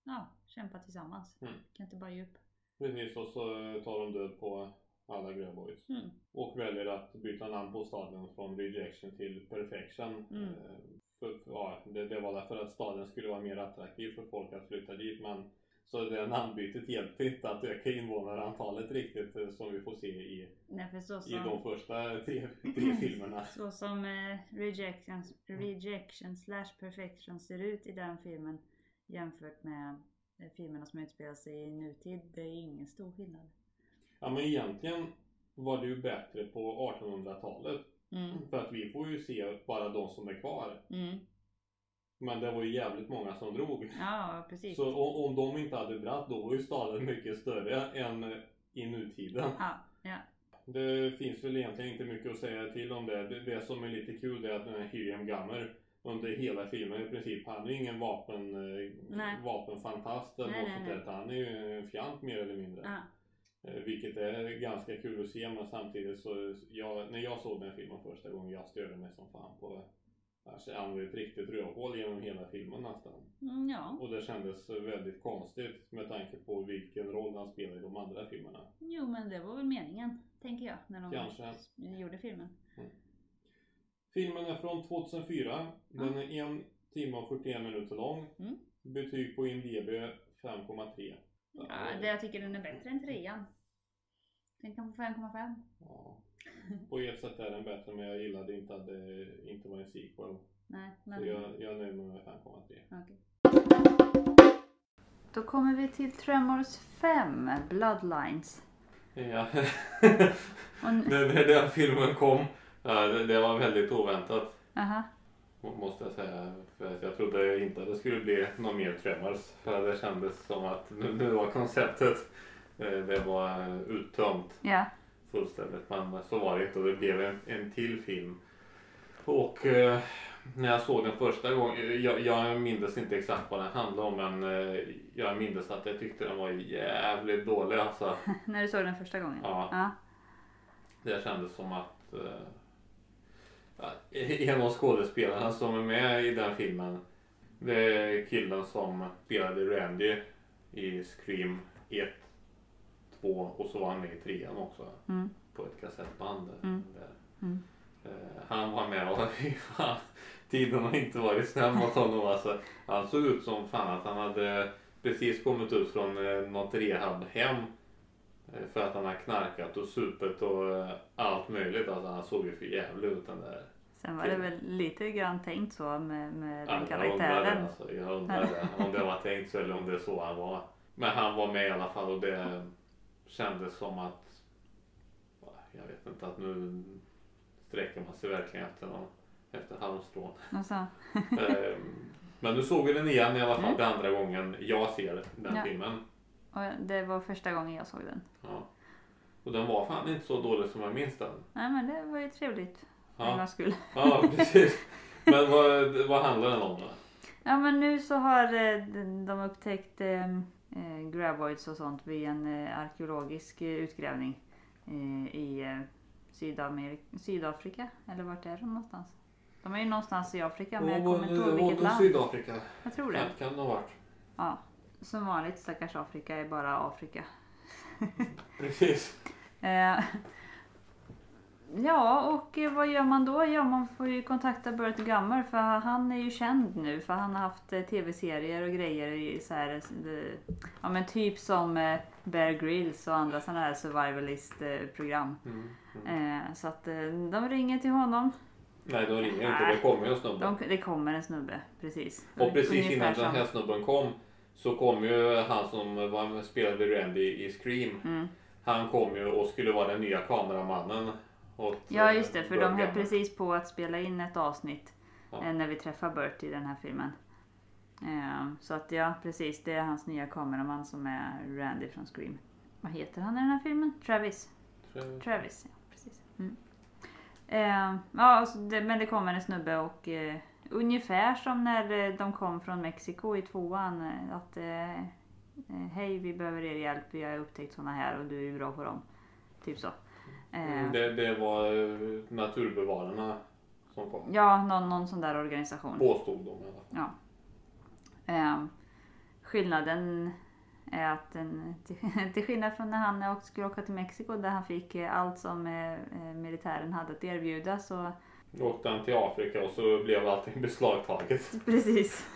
ja, kämpa tillsammans. Mm. Kan inte bara ge upp. Precis och så tar de död på alla grövboys. Mm. Och väljer att byta namn på staden från Rejection till Perfection. Mm. Eh, För, för, ja, det, det var därför att staden skulle vara mer attraktiv för folk att flytta dit. Men så det namnbytet hjälpte inte att öka invånarantalet riktigt eh, som vi får se i, Nej för så i som, de första tre, tre filmerna. så som eh, rejection, rejection slash perfection ser ut i den filmen jämfört med eh, filmerna som utspelar sig i nutid. Det är ingen stor skillnad. Ja men egentligen var det ju bättre på 1800-talet. Mm. För att vi får ju se bara de som är kvar. Mm. Men det var ju jävligt många som drog. Ja precis. Så om, om de inte hade dratt då var ju staden mycket större än i nutiden. Ja, ja. Det finns väl egentligen inte mycket att säga till om det. Det, det som är lite kul är att den här Hiriam Gammer under hela filmen i princip, han är ju ingen vapen, eh, Nej. vapenfantast eller Nej, något nej, sånt där. Han är ju en fjant mer eller mindre. ja. Eh, Vilket är ganska kul att se men samtidigt så, jag, när jag såg den filmen första gången, jag störde mig som fan på Alltså, han var ett riktigt rövhål genom hela filmen nästan. Mm, ja. Och det kändes väldigt konstigt med tanke på vilken roll han spelar i de andra filmerna. Jo men det var väl meningen, tänker jag, när de Kanske. gjorde filmen. Filmen är från 2004. Den är en timme och 41 minuter lång. Mm. Betyg på IMDB 5,3. Ja, det, jag tycker den är bättre än trean. Den kan få 5,5. Ja. På ett sätt är den bättre men jag gillade inte att det inte var en sequel. Nej, men... Så jag, jag är nöjd med 5,3. Okej. Då kommer vi till Tremors 5, Bloodlines. Ja. När, när den filmen kom, det, det var väldigt oväntat. Aha. Måste jag säga. För jag trodde inte att det skulle bli någon mer Tremors. För det kändes som att nu, nu var konceptet, eh, det var uttömt Ja. Fullständigt. Men så var det inte och det blev en, en till film. Och eh, när jag såg den första gången, jag, jag minns inte exakt vad den handlade om men eh, jag minns att jag tyckte den var jävligt dålig alltså. När du såg den första gången? Ja. ja. Det kändes som att eh, en av skådespelarna som är med i den filmen det är killen som spelade Randy i Scream 1, 2 och så var han med i trean också Mm. på ett kassettband. Mm. Där. Mm. Eh, han var med och tiden har inte varit snäll mot honom alltså. Han såg ut som fan att han hade precis kommit ut från eh, något rehabhem. Eh, för att han har knarkat och supet och allt möjligt. Alltså han såg ju för jävlig ut den där. Sen var det väl lite grann tänkt så med, med den Ja, jag undrar karaktären. alltså. Jag undrar. Om det var tänkt så eller om det är så han var. Men han var med i alla fall och det kändes som att ja, jag vet inte att nu sträcker man sig verkligen efter någon efter halmstrån. Och så. Ehm, Men nu såg vi den igen i alla fall Mm. det andra gången jag ser den Ja. filmen. Och det var första gången jag såg den. Ja. Och den var fan inte så dålig som jag minns den. Nej men det var ju trevligt. För Ja, gångs skull. ja precis. Men vad, vad handlar den om då? Ja men nu så har eh, de de upptäckt eh, graboids och sånt vid en eh, arkeologisk eh, utgrävning eh, i eh, Sydamerika, Sydafrika. Eller vart är de någonstans? De är ju någonstans i Afrika men jag kommer inte ihåg vilket land. Sydafrika. Jag tror det. Kan, kan det ha varit. Ja. Som vanligt stackars Afrika är bara Afrika. Precis. Ja, och eh, vad gör man då? Ja, man får ju kontakta Burt Gummer för han är ju känd nu för han har haft eh, tv-serier och grejer i så här, eh, ja men typ som Bear Grylls och andra sådana här survivalist-program. Mm. Mm. Så att de ringer till honom. Nej, de ringer inte. Det kommer ju en snubbe. De, det kommer en snubbe, precis. Och precis innan den här snubben kom så kom ju han som var, spelade Randy i Scream. Mm. Han kom ju och skulle vara den nya kameramannen. Åt, Ja eh, just det, för Burt de höll precis på att spela in ett avsnitt Ja. eh, när vi träffar Burt i den här filmen. Eh, så att ja, precis, det är hans nya kameraman som är Randy från Scream. Vad heter han i den här filmen? Travis. Så- Travis, ja precis. Mm. Eh, ja, men det kommer en snubbe och eh, ungefär som när de kom från Mexiko i tvåan. Att hej vi behöver er hjälp, vi har upptäckt såna här och du är bra på dem. Typ så. Eh, Mm, Det, det var eh, naturbevararna som kom. Ja, någon, någon sån där organisation. Påstod de i alla fall. Ja. Ehm, skillnaden är att den, till, till skillnad från när han skulle åka till Mexiko där han fick eh, allt som eh, eh, militären hade att erbjuda så åkte han till Afrika och så blev allting beslagtaget. precis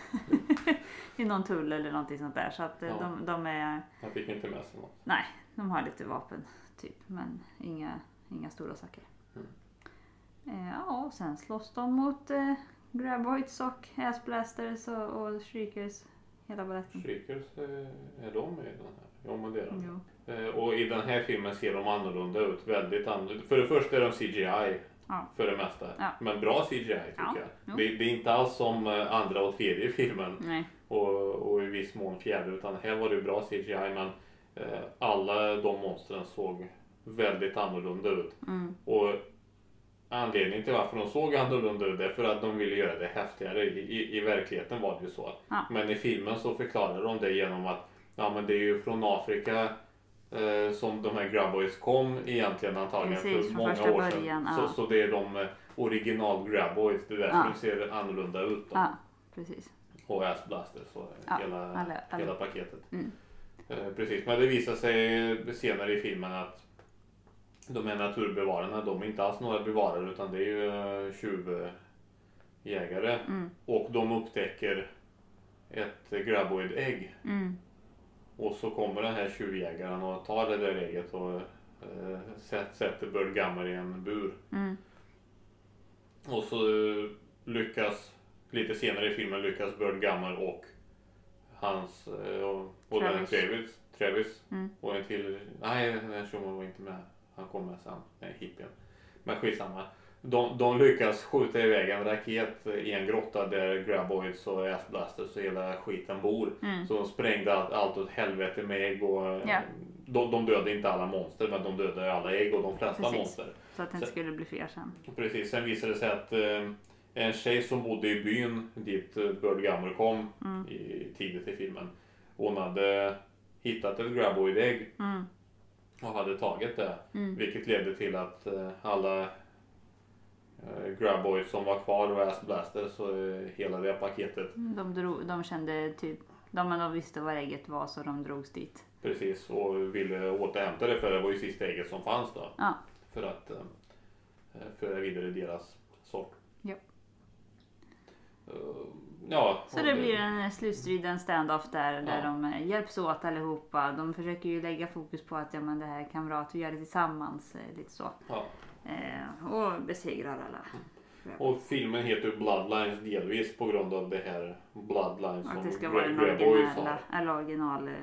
i någon tull eller någonting sånt där så att eh, Ja. de, de är Han fick inte med sig något. nej, de har lite vapen typ men inga, inga stora saker. Mm. Eh, ja, och sen slåss de mot eh, Graboids och Assblasters och, och Shriekers hela baletten. Shriekers, eh, är de med i den här? Ja men det är de. Jo. Eh, Och i den här filmen ser de annorlunda ut. Väldigt annorlunda. För det första är de CGI. Ja. För det mesta. Ja. Men bra CGI tycker Ja, jag. Det, det är inte alls som eh, andra och tredje filmen. Nej. Och, och i viss mån fjärde. Utan här var det bra CGI. Men alla de monstren såg väldigt annorlunda ut. Mm. Och anledningen till varför de såg annorlunda ut är för att de ville göra det häftigare. I, i, verkligheten var det ju så. Ja. Men i filmen så förklarar de det genom att ja, men det är ju från Afrika eh, som de här Graboids kom egentligen antagligen Precis, för många år sedan. början, Så, ja. så det är de eh, original Graboids. Det är därför Ja. de ser annorlunda ut. Då. Ja, precis. Och Ass Blasters och Ja, hela, alla- alla. hela paketet. Mm. Eh, precis, men det visar sig senare i filmen att de här naturbevararna, de är inte alls några bevarare utan det är ju eh, tjuvjägare. Mm. Och de upptäcker ett graboid-ägg. Mm. Och så kommer den här tjuvjägaren och tar det där ägget och eh, sätt- sätter Bird Gammer i en bur. Mm. Och så eh, lyckas, lite senare i filmen lyckas Bird Gammer och hans, eh, och, och den Travis. Travis, Travis Mm. och en till, nej den shunon var inte med. Han kom med sen, nej hippien. Men skitsamma. De, de lyckas skjuta iväg en raket i en grotta där Graboids och Assblasters och hela skiten bor. Mm. Så de sprängde allt, allt åt helvete med ägg och Ja. de, de dödade inte alla monster men de dödade alla ägg och de flesta Precis. monster. Så att det inte skulle bli fler sen. Precis, sen visade det sig att eh, en tjej som bodde i byn dit eh, Bird Gummer kom Mm. i, tidigt i filmen. Hon hade hittat ett graboid-ägg Mm. och hade tagit det. Mm. Vilket ledde till att eh, alla eh, graboids som var kvar och eh, hela det paketet. De, drog, de kände typ, de, de visste var ägget var så de drogs dit. Precis, och ville återhämta det för det var ju sista ägget som fanns då. Ja. För att eh, föra vidare deras ja, Så det blir en slutstrid, en stand-off där, där Ja. de eh, hjälps åt allihopa. De försöker ju lägga fokus på att ja, men det här är kamrat, vi gör det tillsammans. eh, Lite så. Ja. Eh, och besegrar alla. Och filmen heter ju Bloodlines delvis på grund av det här Bloodlines Och som att det ska vara den eller original eh,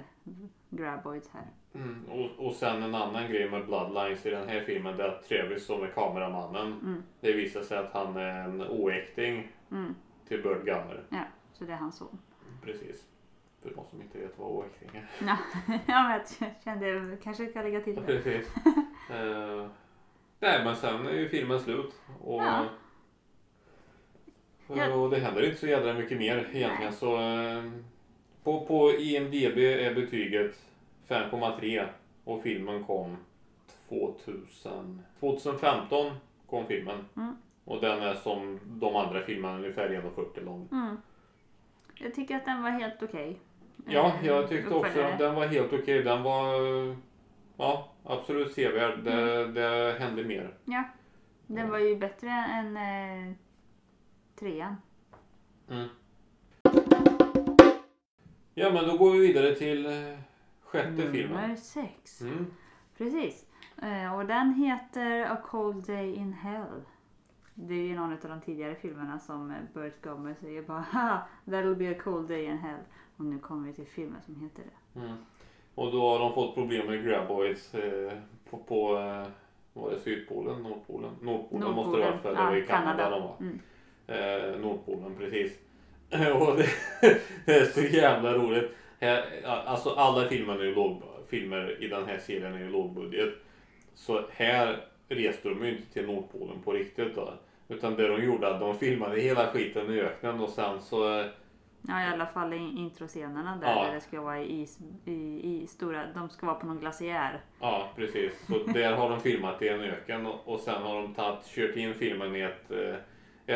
Graboids här. Mm. Och, och sen en annan grej med Bloodlines i den här filmen det är att Travis som är kameramannen. Mm. Det visar sig att han är en oäkting Mm. Till Bird Gummer. Ja, så det är hans son. Precis. För de som inte vet vad oäkting är. Ja, jag kände kanske jag kan lägga till Ja, det. precis. Eh, nej men sen är ju filmen slut. Och Ja. Ja. Och det händer inte så jädra mycket mer egentligen. Nej. Så, eh, på, på IMDB är betyget 5,3 och filmen kom 2000, 2015 kom filmen. Mm. Och den är som de andra filmerna ungefär 1,40 lång. Mm. Jag tycker att den var helt okej. Ja, Eh, jag tyckte också att den var helt okej. Den var ja, absolut sevärd. Det, Mm. det hände mer. Ja, den var ju bättre än eh, trean. Mm. Ja, men då går vi vidare till eh, sjätte filmen. Nummer sex. Mm. Precis. Eh, och den heter A Cold Day in Hell. Det är ju någon av de tidigare filmerna som eh, Burt Gummer säger bara Haha, that'll be a cold day in hell. Och nu kommer vi till filmen som heter det. Mm. Och då har de fått problem med graboids eh, på, på eh, var det Sydpolen? Nordpolen? Nordpolen, måste det vara för det var i Kanada, de var. Mm. Eh, Nordpolen precis. och det, det är så jävla roligt. Här, alltså alla filmer, är låg, filmer i den här serien är ju lågbudget. Så här reste de ju inte till Nordpolen på riktigt då. Utan det de gjorde, att de filmade hela skiten i öknen och sen så eh, Ja, i alla fall i introscenerna där, Ja. där det ska vara i, is, i, i stora, de ska vara på någon glaciär. Ja, precis. Så där har de filmat i en öken och, och sen har de tagit, kört in filmen i ett eh,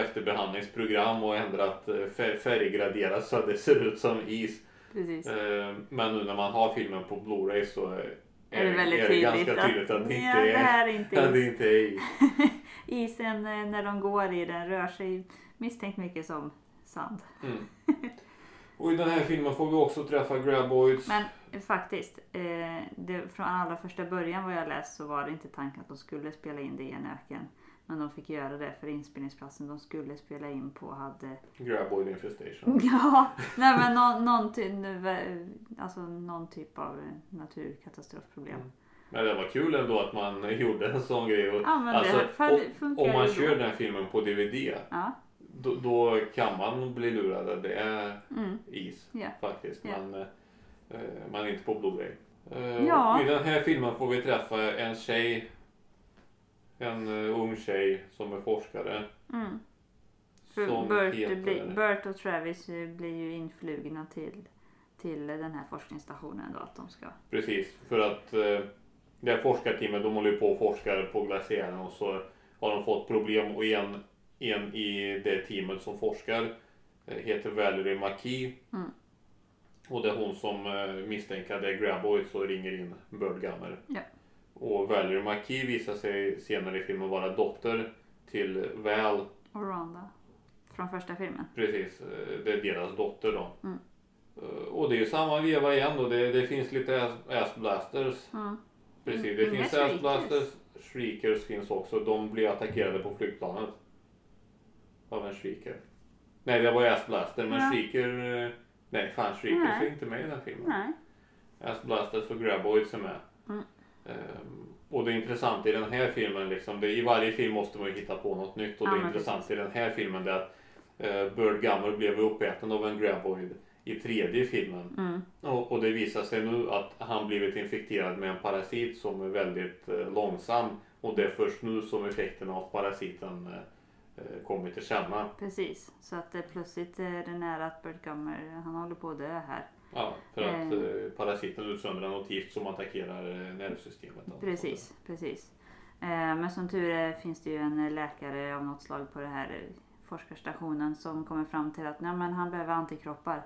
efterbehandlingsprogram och ändrat eh, fär- färggraderat så att det ser ut som is. Eh, men nu när man har filmen på Blu-ray så är, är det väldigt är det ganska tydligt att det inte det är, är inte att det inte är is. Isen eh, när de går i den rör sig misstänkt mycket som sand. Mm. Och i den här filmen får vi också träffa graboids. Men eh, faktiskt, eh, det, från allra första början vad jag läst så var det inte tanken att de skulle spela in det i en öken. Men de fick göra det för inspelningsplatsen de skulle spela in på hade... Graboid infestation. Ja, nej men någon, någon, ty, nu, eh, alltså någon typ av naturkatastrofproblem. Mm. Men det var kul ändå att man gjorde en sån grej. Och, Ja men alltså, och- om man kör den filmen på DVD Ja, då, då kan man bli lurad. Det är mm, is Ja. faktiskt. Ja. Men eh, man är inte på Blu-ray. Eh, Ja. I den här filmen får vi träffa en tjej. En eh, ung tjej som är forskare. mm. För Som Bert, heter... Bert och Travis eh, blir ju influgna till, till den här forskningsstationen då att de ska... Precis, för att eh, det här forskarteamet de håller ju på och forskar på glaciären och så har de fått problem och en, en i det teamet som forskar eh, heter Valerie McKee. Mm. Och det är hon som eh, misstänker att det är Graboids och ringer in Bird Gummer. Ja. Och Valerie McKee visar sig senare i filmen vara dotter till Val. Och Rhonda. Från första filmen. Precis, eh, det är deras dotter då. Mm. Och det är ju samma veva igen då. Det, det finns lite ass, ass blasters. Mm. Precis, Mm, det finns. Assblasters. Shriekers finns också. De blir attackerade på flygplanet. Av en Shrieker. Nej, det var Assblaster, men Ja. Shrieker... eh, Nej, fan Shriekers är inte med i den filmen. Nej. Assblasters och Graboids är med. Mm. Ehm, och det intressanta i den här filmen, liksom, det, i varje film måste man ju hitta på något nytt. Och Ja, det intressanta i den här filmen är att uh, Bird Gummer blev uppäten av en Graboid i tredje filmen. Mm. Och, och det visar sig nu att han blivit infekterad med en parasit som är väldigt eh, långsam. Och det är först nu som effekterna av parasiten eh, eh, kommer till känna. Precis. Så att det plötsligt är det nära att Bert Gummer, han håller på att dö här. Ja, för att Mm. eh, parasiten utsöndrar något gift som attackerar eh, nervsystemet. Precis, precis. Eh, men som tur är finns det ju en eh, läkare av något slag på den här eh, forskarstationen som kommer fram till att nej, men han behöver antikroppar.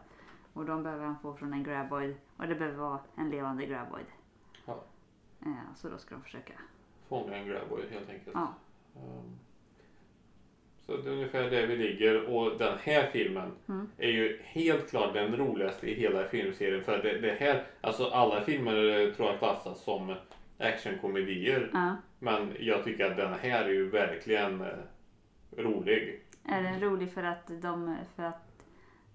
Och de behöver han få från en graboid. Och det behöver vara en levande graboid. Ja. Eh, så då ska de försöka. Fånga en graboid helt enkelt. Ja. Ehm, så det är ungefär där vi ligger. Och den här filmen Mm. är ju helt klart den roligaste i hela filmserien. För det, det här, alltså alla filmer tror jag klassas som actionkomedier. Ja. Men jag tycker att den här är ju verkligen eh, rolig. Är den rolig för att, de, för att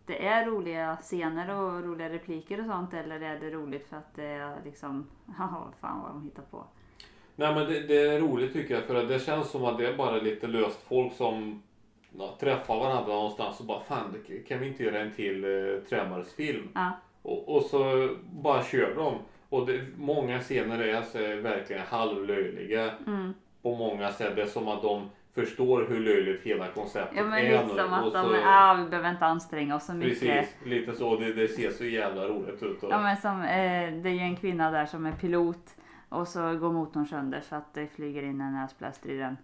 det är roliga scener och roliga repliker och sånt? Eller är det roligt för att det är liksom, haha fan vad de hittar på? Nej men det, det är roligt tycker jag för att det känns som att det är bara lite löst folk som ja, träffar varandra någonstans och bara fan kan vi inte göra en till eh, Tremors-film? Ja. Och, och så bara kör de. Och det, många scener är så verkligen halvlöjliga Mm. på många sätt. Det är som att de förstår hur löjligt hela konceptet Ja men är lite nu. att de, så- ja vi behöver inte anstränga oss så mycket. Precis, lite så. Det, det ser så jävla roligt ut. Och, Ja men som, eh, det är ju en kvinna där som är pilot och så går motorn sönder för att det flyger in en näsbläster i den.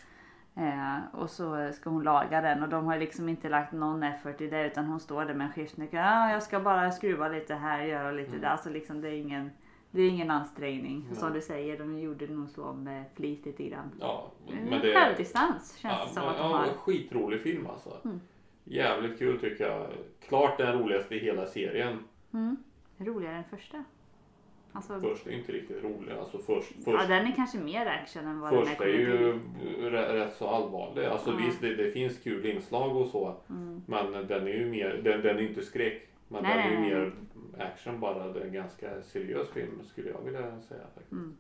Eh, och så ska hon laga den och de har liksom inte lagt någon effort i det utan hon står där med en skiftnyckel. Ja, jag ska bara skruva lite här och göra lite Mm. där. Alltså liksom det är ingen, det är ingen ansträngning. Nej. Som du säger, de gjorde nog så med flit lite grann. ja, Men men det Självdistans känns ja, det som men- att de ja, har. skitrolig film alltså. Mm. Jävligt kul tycker jag. Klart den roligaste i hela serien. Mm. Roligare än första. Alltså, Först är inte riktigt rolig. Alltså först, ja, först, den är kanske mer action än vad den är först är ju rätt, rätt så allvarlig. Alltså Ja. visst, det, det finns kul inslag och så. Mm. Men den är ju mer, den, den är inte skräck. Men Nej, den är ju mer action bara. Det är en ganska seriös film skulle jag vilja säga faktiskt. Mm.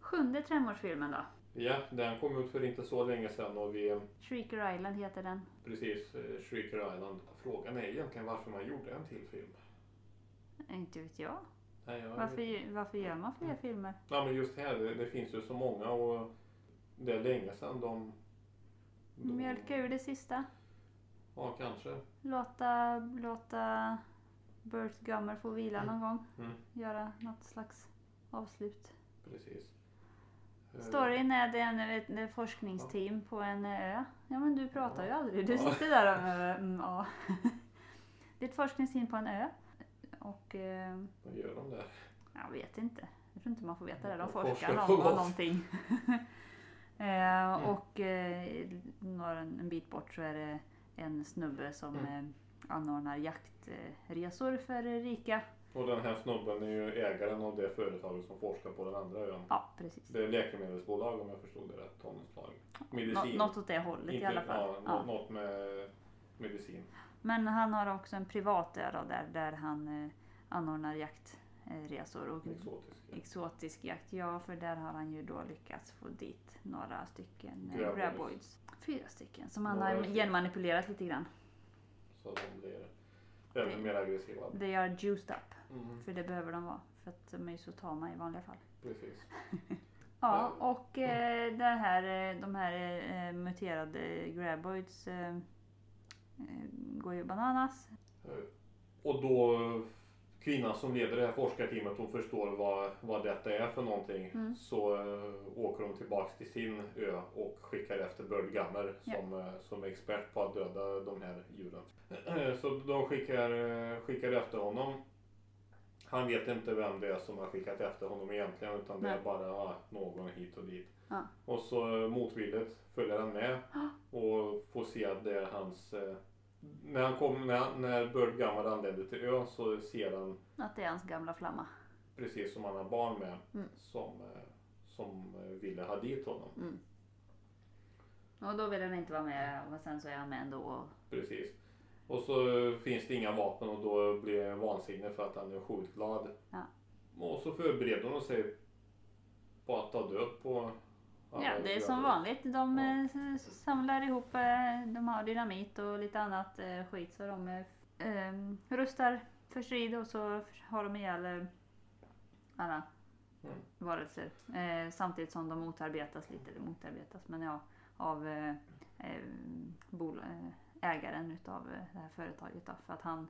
Sjunde tremårsfilmen då? Ja, den kom ut för inte så länge sedan och vi Shrieker Island heter den. precis eh, Shrieker Island. Frågan är egentligen varför man gjorde en till film. Inte vet jag. Nej, jag Varför, varför gör man fler filmer? Ja men just här, det, det finns ju så många och det är länge sedan de... de Mjölka ur det sista. Ja, kanske. Låta, låta Burt Gummer få vila någon gång. Mm, Göra något slags avslut. precis. Eh, Storyn är det en, ett, ett forskningsteam på en ö. Ja men du pratar ju aldrig. Du Ja. sitter där och mm, mm, ja. Det är ett forskningsteam på en ö. Och eh, Vad gör de där? jag vet inte. Jag tror inte man får veta det. De forskar forskar något. någonting. eh, och eh, en bit bort så är det en snubbe som Mm. eh, anordnar jaktresor för rika. Och den här snubben är ju ägaren av det företaget som forskar på den andra ön. Ja precis. Det är läkemedelsbolag om jag förstod det rätt. Nå, Medicin. något åt det hållet i alla fall. Ja, Ja. nå- Något med medicin. Men han har också en privat ö där, där han eh, anordnar jaktresor och Exotisk. exotisk jakt. Ja, för där har han ju då lyckats få dit några stycken eh, Graboids. graboids. Fyra stycken som han Några har genmanipulerat lite grann. Så de blir ännu mer aggressiva. They are juiced up. Mm, För det behöver de vara. För att de är ju så tama i vanliga fall. precis. Ja, och eh, det här, eh, de här eh, muterade graboids eh, eh, går ju bananas. Eh, Och då kvinnan som leder det här forskarteamet hon förstår vad, vad detta är för någonting Mm. så eh, åker de tillbaks till sin ö och skickar efter Bird Gummer som, eh, som är expert på att döda de här djuren. Så de skickar, eh, skickar efter honom. Han vet inte vem det är som har skickat efter honom egentligen utan det är Nej. bara ja, någon hit och dit. Ja. Och så eh, motvilligt följer han med och får se att det är hans när, han kom, när, när Bird Gummer anländer till ön så ser han Att det är hans gamla flamma. precis som han har barn med Mm. som, eh, som eh, ville ha dit honom. Mm. Och då vill han inte vara med och sen så är han med ändå. Och, Precis. Och så eh, finns det inga vapen och då blir han vansinnig för att han är skjutglad. Ja. Och så förbereder hon sig på att ta död på ja, det är som vanligt. De eh, s- samlar ihop, eh, de har dynamit och lite annat eh, skit så de eh, eh, rustar för strid och så har de ihjäl eh, alla Mm. varelser. Eh, samtidigt som de motarbetas lite, eller motarbetas, men ja, av eh, eh, eh, ägaren utav eh, det här företaget då, för att han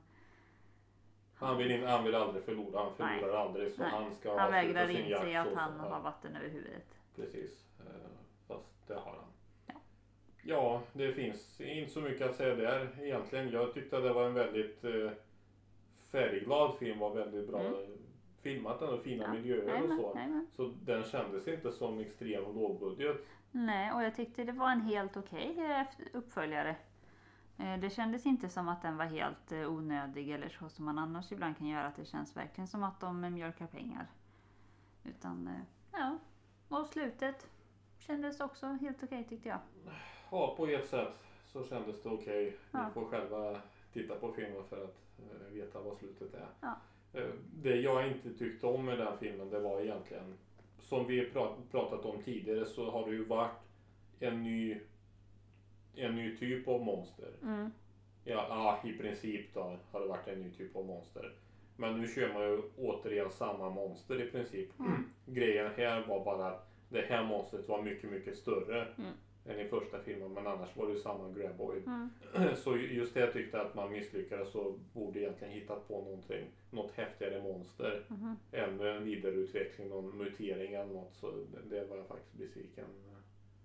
Han vill, in, han vill aldrig förlora, han Nej. förlorar aldrig så Nej. han ska Han vägrar inse att han ja. har vatten över huvudet. Precis. Eh, Fast det har han. Ja. Det finns inte så mycket att säga där egentligen. Jag tyckte att det var en väldigt eh, färgglad film. Var väldigt bra Mm. filmat och fina Ja. miljöer och Jajamän, så. jajamän. Så den kändes inte som extrem lågbudget. Nej, och jag tyckte det var en helt okej eh, efter- uppföljare. Eh, Det kändes inte som att den var helt eh, onödig eller så som man annars ibland kan göra. Att det känns verkligen som att de eh, mjölkar pengar. Utan, eh, ja. Och slutet kändes också helt okej tyckte jag. Ja, på ett sätt så kändes det okej. Ja. Ni får själva titta på filmen för att eh, veta vad slutet är. Ja. Eh, det jag inte tyckte om med den filmen det var egentligen som vi pra- pratat om tidigare så har det ju varit en ny en ny typ av monster. Mm. Ja, ja, i princip då har det varit en ny typ av monster. Men nu kör man ju återigen samma monster i princip. Mm. Grejen här var bara att det här monstret var mycket, mycket större Mm. än i första filmen. Men annars var det ju samma graboid. Mm. Så just det jag tyckte att man misslyckades så borde egentligen hittat på någonting. Något häftigare monster. Mhm. Ännu en vidareutveckling, någon mutering eller något. Så det, det var jag faktiskt besviken.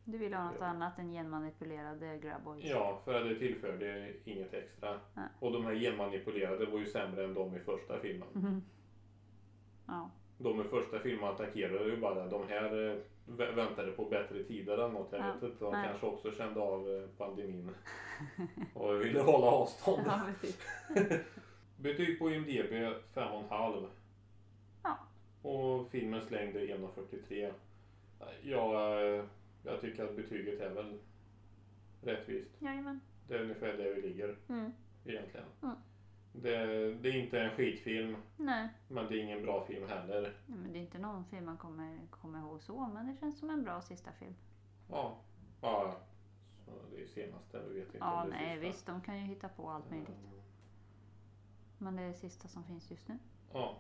Du vill ha något annat än genmanipulerade graboids? Ja, för det tillförde inget extra. Nej. Och de här genmanipulerade var ju sämre än de i första filmen. Mhm. Ja. De i första filmen attackerade ju bara. De här eh, vä- väntade på bättre tider eller något. Jag Ja, vet inte. De nej. kanske också kände av eh, pandemin. och ville hålla avstånd. ja. Betyg på IMDB 5,5. Ja. Och filmens längd är 1,43. Ja, eh, jag tycker att betyget är väl rättvist. Jajamän. Det är ungefär där vi ligger Mm. egentligen. Mm. Det, det är inte en skitfilm, Nej. men det är ingen bra film heller. Nej, men det är inte någon film man kommer, kommer ihåg så, men det känns som en bra sista film. Ja, ja. Så det är senaste, vi vet inte Ja, om det är nej sista. visst, de kan ju hitta på allt möjligt. Men det är det sista som finns just nu. Ja.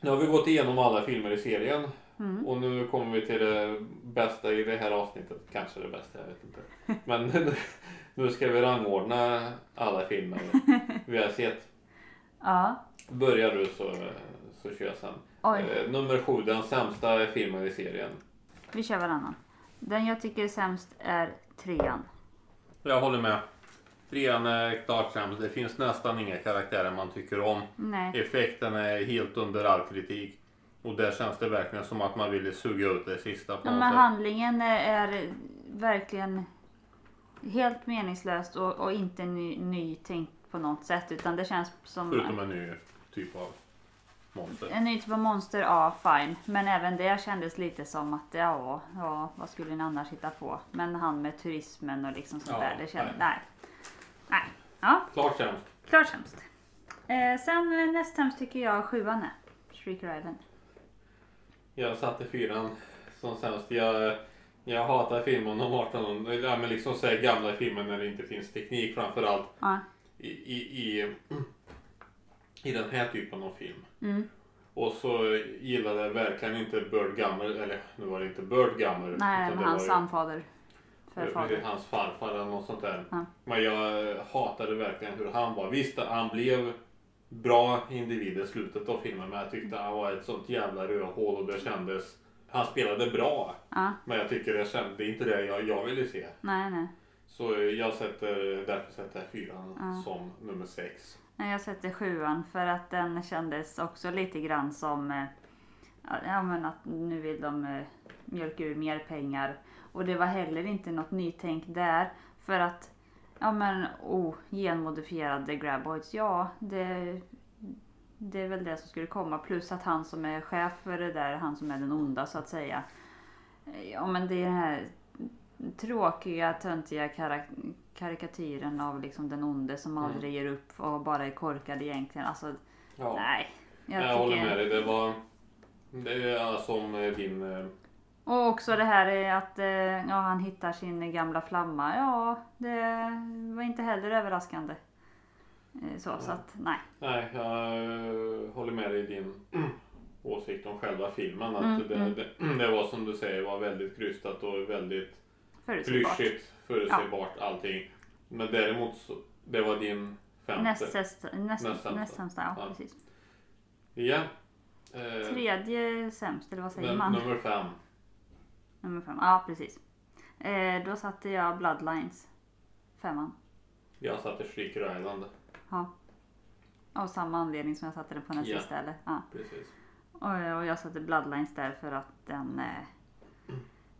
Nu har vi gått igenom alla filmer i serien Mm. och nu kommer vi till det bästa i det här avsnittet. Kanske det bästa, jag vet inte. Men nu, ska vi rangordna alla filmer vi har sett. Ja. Börjar du så, så kör jag sen. Oj, Eh, nummer sju, den sämsta filmen i serien. vi kör varannan. Den jag tycker är sämst är trean. Jag håller med. Trean är klart sämst. Det finns nästan inga karaktärer man tycker om. Nej. Effekten är helt under all kritik. Och där känns det verkligen som att man ville suga ut det sista på Ja, något men sätt. handlingen är, verkligen helt meningslöst och, och inte ny, nytänkt på något sätt. Utan det känns som Förutom en ny typ av monster. en ny typ av monster, ja fine. Men även det kändes lite som att ja, ja vad skulle ni annars hitta på? Men han med turismen och liksom sånt Ja, där. Det kändes, nej. nej. Ja, Klart sämst. klart sämst. Eh, sen näst sämst tycker jag sjuan är. Shrieker Island. Jag satte fyran som sämst. Jag, jag hatar filmen om 1800 ja, men liksom så här gamla filmer när det inte finns teknik framförallt Ja. i, i, i, i den här typen av film. Mm. Och så gillade jag verkligen inte Bird Gummer, eller nu var det inte Bird Gummer. Nej, men hans samfader. Förfader. Hans farfar eller något sånt där. Ja. Men jag hatade verkligen hur han var. Visst, han blev bra individ i slutet av filmen men jag tyckte han var ett sånt jävla rödhål och det kändes... Han spelade bra Ja, men jag tycker det, kände, det är inte det jag, jag ville se. nej, nej. Så jag sätter, därför sätter jag fyran Ja. som nummer sex. Nej, Jag sätter sjuan för att den kändes också lite grann som eh, ja, men att nu vill de eh, mjölka ur mer pengar. Och det var heller inte något nytänk där. För att, ja men oh, genmodifierade graboids, ja det, det är väl det som skulle komma. Plus att han som är chef för det där, han som är den onda så att säga. Eh, Ja men det är den här tråkiga, töntiga karak- karikatyren av liksom den onde som Mm. aldrig ger upp och bara är korkad egentligen. Alltså, Ja. nej. Jag Jag, håller tycker... med dig. Det var... Det är som eh, din... Och också det här är att eh, ja, han hittar sin gamla flamma. Ja, det var inte heller överraskande. Eh, Så, så att nej. Nej, jag eh, håller med dig i din åsikt om själva filmen. Att Mm, det, mm. Det, det var som du säger var väldigt krystat och väldigt Förutsägbart. klyschigt, förutsägbart allting. Men däremot så, det var din femte. Näst, näst, Näst sämsta. näst sämsta, ja, Ja. precis. Ja. Eh, Tredje sämst, eller vad säger man? nummer fem. Nummer fem, ja precis. Eh, då satte jag Bloodlines. Femman. Jag satte Shrieker Island. Ja. Av samma anledning som jag satte den på den Ja. sista eller? Ja. Precis. Och, och jag satte Bloodlines där för att den... Eh,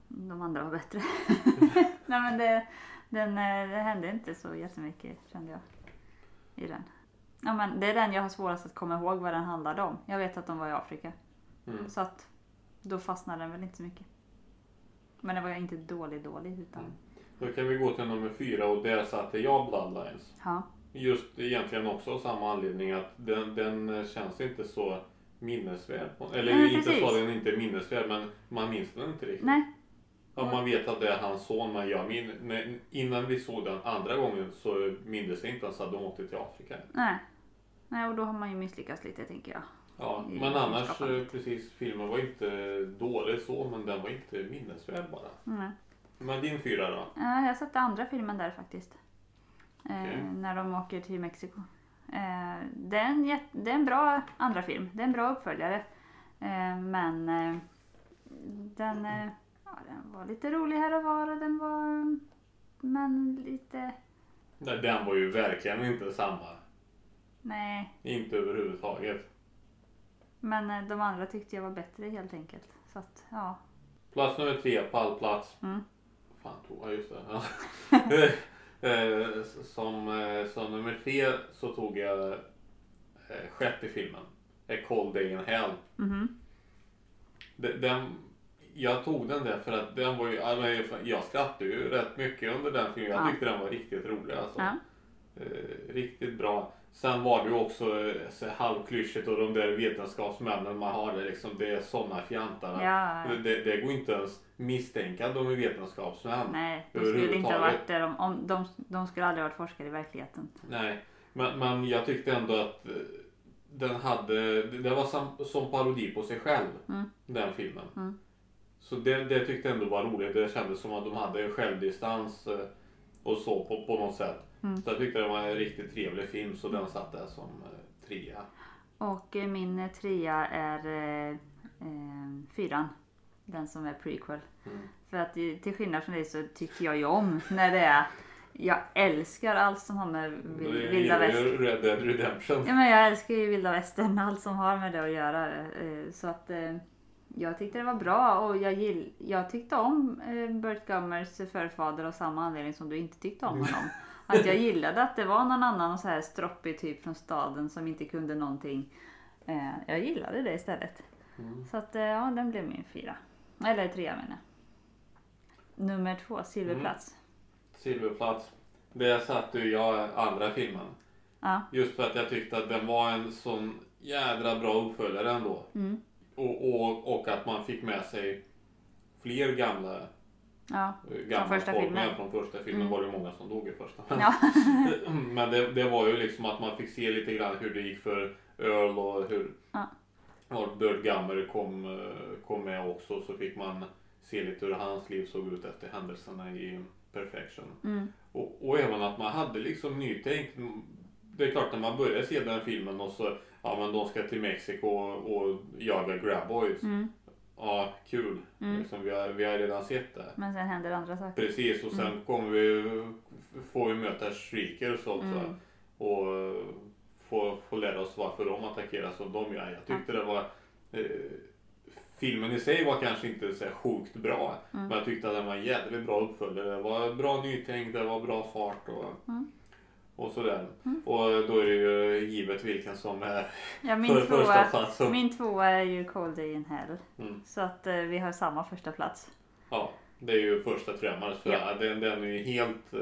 de andra var bättre. Nej men det, den, eh, det hände inte så jättemycket kände jag. I den. Ja men det är den jag har svårast att komma ihåg vad den handlade om. Jag vet att de var i Afrika. Mm. Så att då fastnade den väl inte så mycket. Men det var ju inte dålig dålig utan... Mm. Då kan vi gå till nummer fyra och där satte jag Bloodlines. Ja. Just egentligen också av samma anledning att den, den känns inte så minnesvärd. Eller Nej, inte precis. så den inte är minnesvärd men man minns den inte riktigt. Nej. Ja, man vet att det är hans son men jag min, när, innan vi såg den andra gången så mindes jag inte ens att de åkte till Afrika. Nej. Nej och då har man ju misslyckats lite tänker jag. Ja, i men annars skapandet. eh, precis, filmen var inte dålig så, men den var inte minnesvärd bara. Nej. Men din fyra då? Ja, jag satte andra filmen där faktiskt. Eh, Okej. När de åker till Mexiko. Eh, det, är en, det är en bra andra film. Det är en bra uppföljare. Eh, men eh, den, eh, ja, den var lite rolig här och var och den var... Men lite... Den var ju verkligen inte samma. Nej. Inte överhuvudtaget. Men eh, de andra tyckte jag var bättre helt enkelt. Så att, ja. Plats nummer tre, pallplats. Mm. Fan jag just det. Ja. Eh, som, eh, som nummer tre så tog jag sjätte filmen. A Cold Day in Hell. Mhm. De- Den, jag tog den där för att den var ju, ja, jag skrattade ju rätt mycket under den filmen. Jag Ja. tyckte den var riktigt rolig alltså. Ja. Riktigt bra. Sen var det ju också eh, så halvklyschigt och de där vetenskapsmännen man har det liksom, det är sådana fjantar. Ja. Det, det, det går inte ens misstänka att de är vetenskapsmän. Nej, de skulle inte ha varit där om, om de, de skulle aldrig varit forskare i verkligheten. Nej, men, men jag tyckte ändå att eh, den hade, det var som, som parodi på sig själv, Mm. den filmen. Mm. Så det, det tyckte jag ändå var roligt. Det kändes som att de hade en självdistans eh, och så på, på något sätt. Mm. Så jag tyckte det var en riktigt trevlig film så den satt där som eh, trea. Och eh, min eh, trea är eh, eh, fyran. Den som är prequel. Mm. För att till skillnad från dig så tycker jag ju om när det är jag älskar allt som har med vilda västern. Red Dead Redemption. Ja, men jag älskar ju vilda västern, allt som har med det att göra. Så att jag tyckte det var bra och jag, gill, jag tyckte om Burt Gummers förfader av samma anledning som du inte tyckte om honom. Att jag gillade att det var någon annan så här stroppig typ från staden som inte kunde någonting. Eh, Jag gillade det istället. Mm. Så att eh, ja, den blev min fyra. Eller trea menar. Nummer två, Silverplats. Silverplats. Det satte ju jag andra filmen. Ja. Just för att jag tyckte att den var en sån jädra bra uppföljare ändå. Mm. Och, och, och att man fick med sig fler gamla, Ja. gamla första folk filmen. från första filmen. Mm. var det många som dog i första. Men, Ja. men det, det var ju liksom att man fick se lite grann hur det gick för Earl och hur Ja. och Burt Gummer kom, eh, kom med också. Så fick man se lite hur hans liv såg ut efter händelserna i Perfection. Mm. Och, och även att man hade liksom nytänkt. Det är klart när man börjar se den filmen och så, ja men de ska till Mexiko och, och jaga grabboys. Mm. Ja, kul. Mm. Liksom, vi, har, vi har redan sett det. Men sen händer andra saker. Precis och sen kommer vi, får vi möta Shriekers också. Mm. Och eh, få, få lära oss varför de attackerar som de gör. Jag tyckte det var eh, Filmen i sig var kanske inte så sjukt bra. Mm. Men jag tyckte att den var jävligt bra uppföljare. Det var bra nytänk, det var bra fart och, Mm. Och sådär. Mm. Och då är det ju givet vilken som är Ja, min, för första tvåa, plats. som- min tvåa är ju Cold Day in Hell. Mm. Så att eh, vi har samma första plats. Ja, det är ju första Tremors. För Ja. den, den är ju helt eh,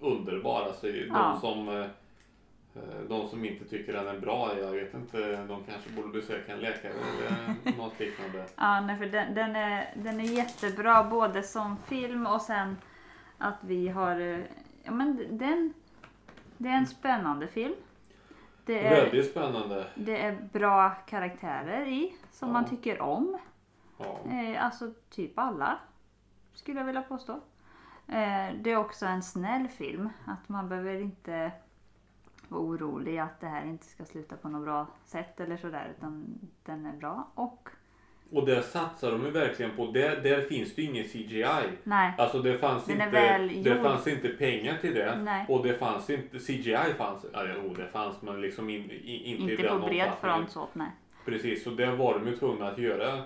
underbar. Alltså, de, Ja. som, eh, de som inte tycker den är bra, jag vet inte, de kanske borde besöka en läkare eller något liknande. Ja, nej, för den, den, är, den är jättebra både som film och sen att vi har... eh, Ja, men den, det är en spännande film. Det är, Väldigt spännande. det är bra karaktärer i som Ja. man tycker om. Ja. Eh, alltså typ alla. Skulle jag vilja påstå. Eh, det är också en snäll film. Att man behöver inte vara orolig att det här inte ska sluta på något bra sätt eller sådär. Utan den är bra. Och Och där satsar de ju verkligen på, där, där finns det ju ingen CGI. nej. Alltså det fanns, Den är inte, väl det gjord. fanns inte pengar till det. Nej. Och det fanns inte, CGI fanns, ja jo det fanns men liksom in, i, inte, i Inte den på bred omfattningen. front så. Nej. Precis, så där var de ju tvungna att göra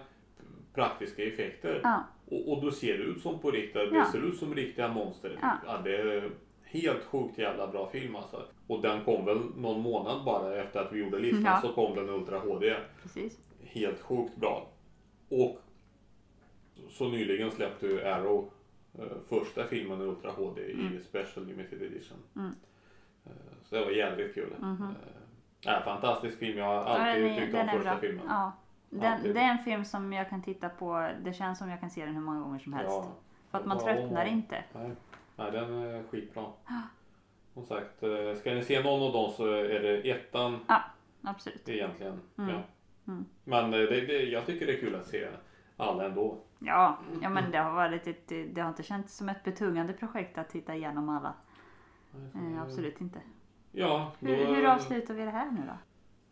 praktiska effekter. Ja. Och, och då ser det ut som på riktigt, det Ja. ser ut som riktiga monster. Ja. det är helt sjukt jävla bra film alltså. Och den kom väl någon månad bara efter att vi gjorde listan Ja. så kom den Ultra HD. Precis. Helt sjukt bra. Och så nyligen släppte ju Arrow eh, första filmen i Ultra HD i Mm. Special Limited Edition. Mm. Eh, så det var jävligt kul. Mhm. Eh, ja, fantastisk film, jag har Ja, alltid den är, tyckt den om första bra. filmen. Ja. Den, det är en film som jag kan titta på. Det känns som jag kan se den hur många gånger som helst. Ja. För att man Ja. tröttnar inte. Nej. Nej, den är skitbra. Som sagt, eh, ska ni se någon av dem så är det ettan, Ja. absolut. egentligen. Mm. Ja. Mm. Men eh, det, det, jag tycker det är kul att se alla ändå. Ja, ja men det har varit ett, det har inte känts som ett betungande projekt att titta igenom alla. Eh, absolut inte. Ja, då, Hur, hur avslutar vi det här nu då?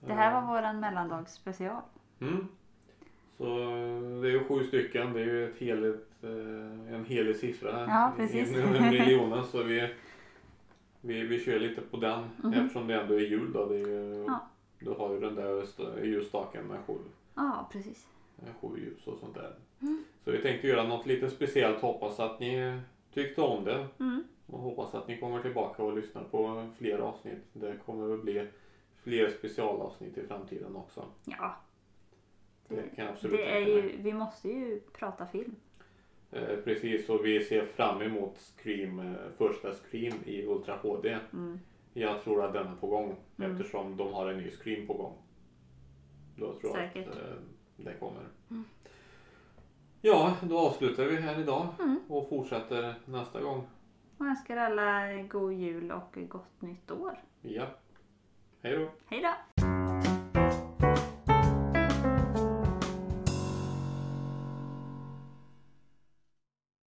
Det här var våran mellandagsspecial. Mm. Så eh, det är ju sju stycken. Det är ju ett heligt, eh, en helig siffra. Ja, precis. Inom miljonen. Så vi, vi, vi kör lite på den Mhm. eftersom det ändå är jul. Då, det är ju, Ja. Du har ju den där st- ljusstaken med sju, Ja, precis. sju ljus och sånt där. Mm. Så vi tänkte göra något lite speciellt. Hoppas att ni tyckte om det. Mm. Och hoppas att ni kommer tillbaka och lyssnar på fler avsnitt. Det kommer väl bli fler specialavsnitt i framtiden också. Ja, Det det, kan absolut det är ju, vi måste ju prata film. Eh, precis, och vi ser fram emot Scream, eh, första Scream i Ultra HD. Mm. Jag tror att den är på gång Mm. eftersom de har en ny Scream på gång. Då tror Säkert. jag att eh, det kommer. Ja, då avslutar vi här idag Mm. och fortsätter nästa gång. Och önskar alla god jul och gott nytt år. Ja, hej då! Hej då!